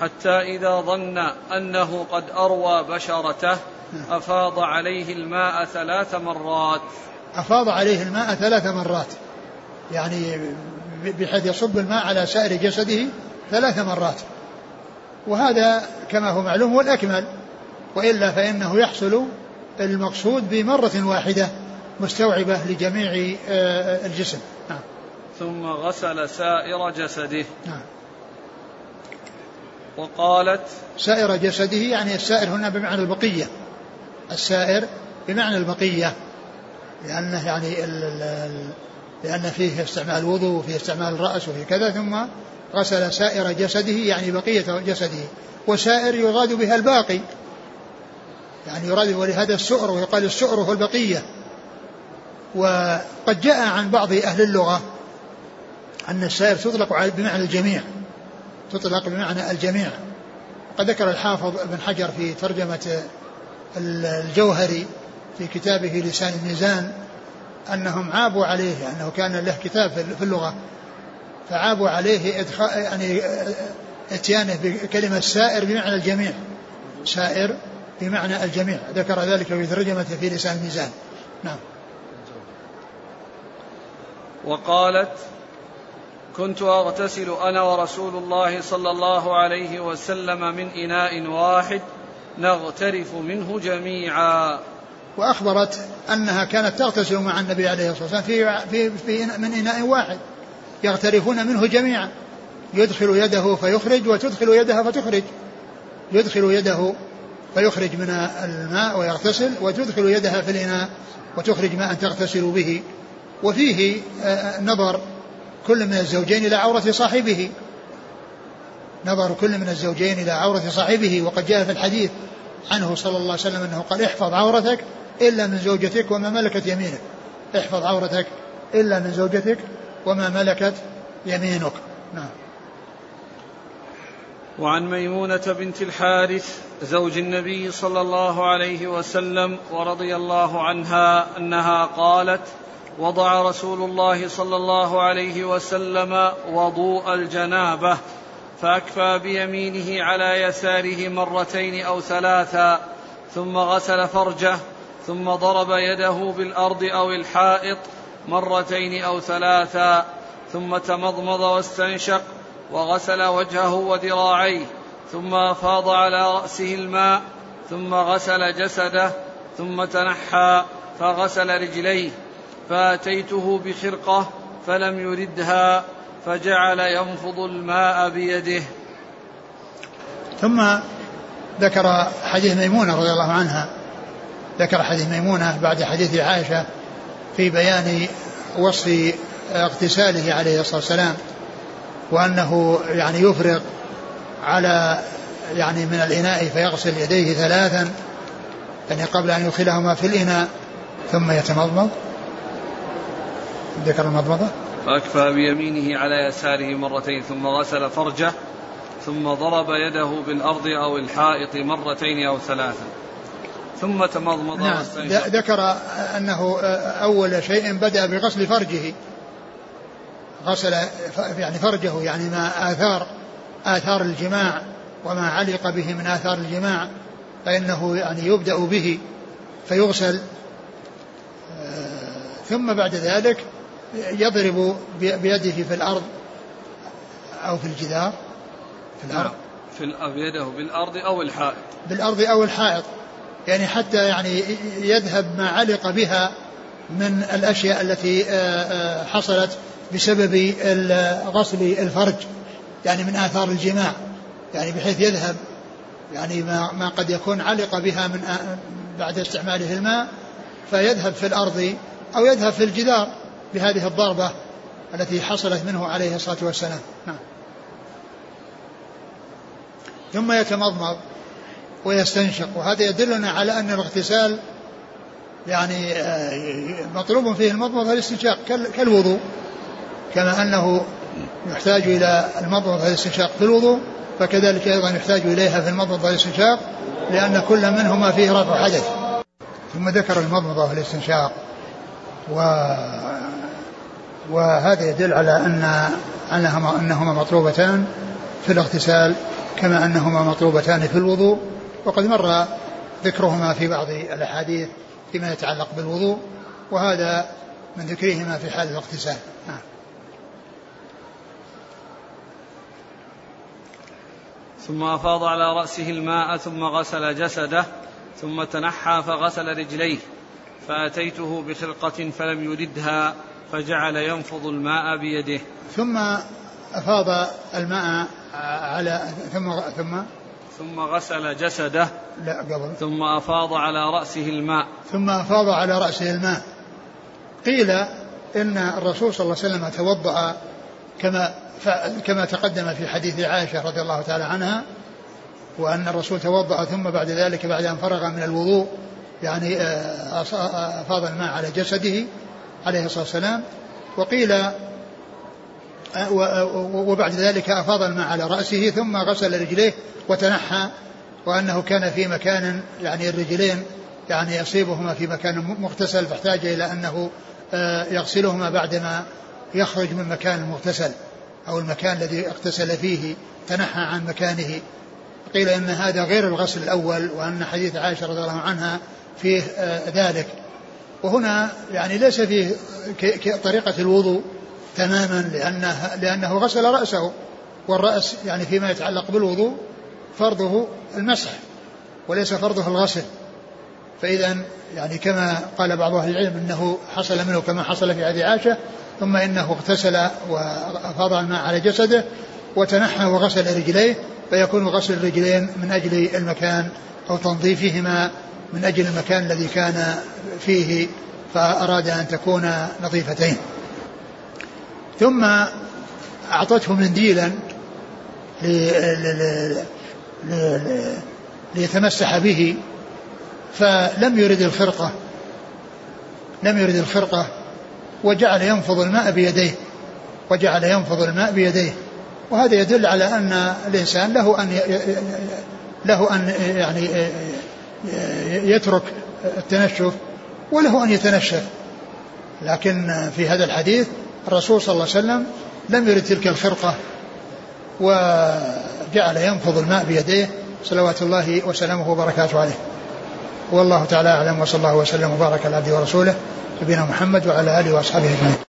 حتى إذا ظن أنه قد أروى بشرته. أفاض عليه الماء ثلاث مرات أفاض عليه الماء ثلاث مرات يعني بحيث يصب الماء على سائر جسده ثلاث مرات وهذا كما هو معلوم هو الأكمل وإلا فإنه يحصل المقصود بمرة واحدة مستوعبة لجميع آه، الجسم نعم. ثم غسل سائر جسده نعم. وقالت سائر جسده يعني السائر هنا بمعنى البقية. السائر بمعنى البقية. لأنه يعني ال ال لأن فيه استعمال الوضوء وفيه استعمال الرأس وفيه كذا ثم غسل سائر جسده يعني بقية جسده. وسائر يراد بها الباقي. يعني يراد ولهذا السؤر ويقال السؤر هو البقية. وقد جاء عن بعض أهل اللغة أن السائر تطلق بمعنى الجميع. تطلق بمعنى الجميع. قد ذكر الحافظ ابن حجر في ترجمة الجوهري في كتابه لسان الميزان أنهم عابوا عليه أنه كان له كتاب في اللغة فعابوا عليه إدخال يعني إتيانه بكلمة سائر بمعنى الجميع. سائر بمعنى الجميع. ذكر ذلك في ترجمته في لسان الميزان. نعم. وقالت كنت أغتسل أنا ورسول الله صلى الله عليه وسلم من إناء واحد نغترف منه جميعا. وأخبرت أنها كانت تغتسل مع النبي عليه الصلاة والسلام في, في, في من إناء واحد. يغترفون منه جميعا. يدخل يده فيخرج وتدخل يدها فتخرج. يدخل يده فيخرج من الماء ويغتسل وتدخل يدها في الإناء وتخرج ماء تغتسل به. وفيه نظر كل من الزوجين إلى عورة صاحبه. نظر كل من الزوجين إلى عورة صاحبه وقد جاء في الحديث عنه صلى الله عليه وسلم أنه قال احفظ عورتك إلا من زوجتك وما ملكت يمينك. احفظ عورتك إلا من زوجتك وما ملكت يمينك. نعم. وعن ميمونة بنت الحارث زوج النبي صلى الله عليه وسلم ورضي الله عنها أنها قالت وضع رسول الله صلى الله عليه وسلم وضوء الجنابة فأكفى بيمينه على يساره مرتين أو ثلاثا ثم غسل فرجه ثم ضرب يده بالأرض أو الحائط مرتين أو ثلاثا ثم تمضمض واستنشق وغسل وجهه وذراعيه ثم أفاض على رأسه الماء ثم غسل جسده ثم تنحى فغسل رجليه. فاتيته بخرقة فلم يردها فجعل ينفض الماء بيده. ثم ذكر حديث ميمونة رضي الله عنها. ذكر حديث ميمونة بعد حديث عائشة في بيان وصف اغتساله عليه الصلاة والسلام وأنه يعني يفرغ على يعني من الإناء فيغسل يديه ثلاثا يعني قبل أن يدخلهما في الإناء ثم يتمضمض. ذكر المضمضة فأكفى بيمينه على يساره مرتين ثم غسل فرجه ثم ضرب يده بالأرض أو الحائط مرتين أو ثلاثا ثم تمضمض نعم ذكر أنه أول شيء بدأ بغسل فرجه. غسل يعني فرجه يعني ما آثار آثار الجماع وما علق به من آثار الجماع فإنه يعني يبدأ به فيغسل. آه، ثم بعد ذلك يضرب بيده في الأرض أو في الجدار في الأرض. نعم. في يده بالأرض أو الحائط. بالأرض أو الحائط. يعني حتى يعني يذهب ما علق بها من الأشياء التي آه، آه، حصلت بسبب غسل الفرج يعني من آثار الجماع. يعني بحيث يذهب يعني ما, ما قد يكون علق بها من آه، بعد استعماله الماء فيذهب في الأرض أو يذهب في الجدار. بهذه الضربة التي حصلت منه عليه الصلاة والسلام. نعم. ثم يتمضمض ويستنشق. وهذا يدلنا على أن الاغتسال يعني آه، مطلوب فيه المضمضة والاستنشاق كالوضوء كما أنه يحتاج إلى المضمضة والاستنشاق في الوضوء فكذلك أيضا يحتاج إليها في المضمضة والاستنشاق لأن كل منهما فيه رفع حدث. ثم ذكر المضمضة والاستنشاق و وهذا يدل على أن أنهما, أنهما مطلوبتان في الاغتسال كما أنهما مطلوبتان في الوضوء وقد مر ذكرهما في بعض الأحاديث فيما يتعلق بالوضوء وهذا من ذكرهما في حال الاغتسال نعم. ثم أفاض على رأسه الماء ثم غسل جسده ثم تنحى فغسل رجليه فأتيته بخرقة فلم يردها فجعل ينفض الماء بيده. ثم أفاض الماء على ثم ثم؟ ثم غسل جسده. لا قبل. ثم أفاض على رأسه الماء. ثم أفاض على رأسه الماء. قيل إن الرسول صلى الله عليه وسلم توضأ كما كما تقدم في حديث عائشة رضي الله تعالى عنها وأن الرسول توضأ ثم بعد ذلك بعد أن فرغ من الوضوء يعني آه، أفاض الماء على جسده عليه الصلاة والسلام وقيل آه، وبعد ذلك أفاض الماء على رأسه ثم غسل رجليه وتنحى وأنه كان في مكان يعني الرجلين يعني يصيبهما في مكان مغتسل فاحتاج إلى أنه آه، يغسلهما بعدما يخرج من مكان المغتسل أو المكان الذي اغتسل فيه تنحى عن مكانه. قيل إن هذا غير الغسل الأول وأن حديث عائشة رضي الله عنها فيه آه، ذلك. وهنا يعني ليس فيه طريقة الوضوء تماما لأنه, لأنه غسل رأسه والرأس يعني فيما يتعلق بالوضوء فرضه المسح وليس فرضه الغسل. فإذا يعني كما قال بعض أهل العلم أنه حصل منه كما حصل في هذه عائشة ثم إنه اغتسل وأفاض الماء على جسده وتنحى وغسل رجليه فيكون غسل الرجلين من أجل المكان أو تنظيفهما من أجل المكان الذي كان فيه فأراد أن تكون نظيفتين. ثم أعطته منديلا ليتمسح به فلم يرد الخرقة لم يرد الخرقة وجعل ينفض الماء بيديه وجعل ينفض الماء بيديه. وهذا يدل على أن الإنسان له أن له أن يعني يترك التنشف وله أن يتنشف. لكن في هذا الحديث الرسول صلى الله عليه وسلم لم يرد تلك الخرقة وجعل ينفض الماء بيديه صلوات الله وسلامه وبركاته عليه. والله تعالى أعلم وصلى الله وسلم وبارك على عبده ورسوله نبينا محمد وعلى آله وأصحابه أجمعين.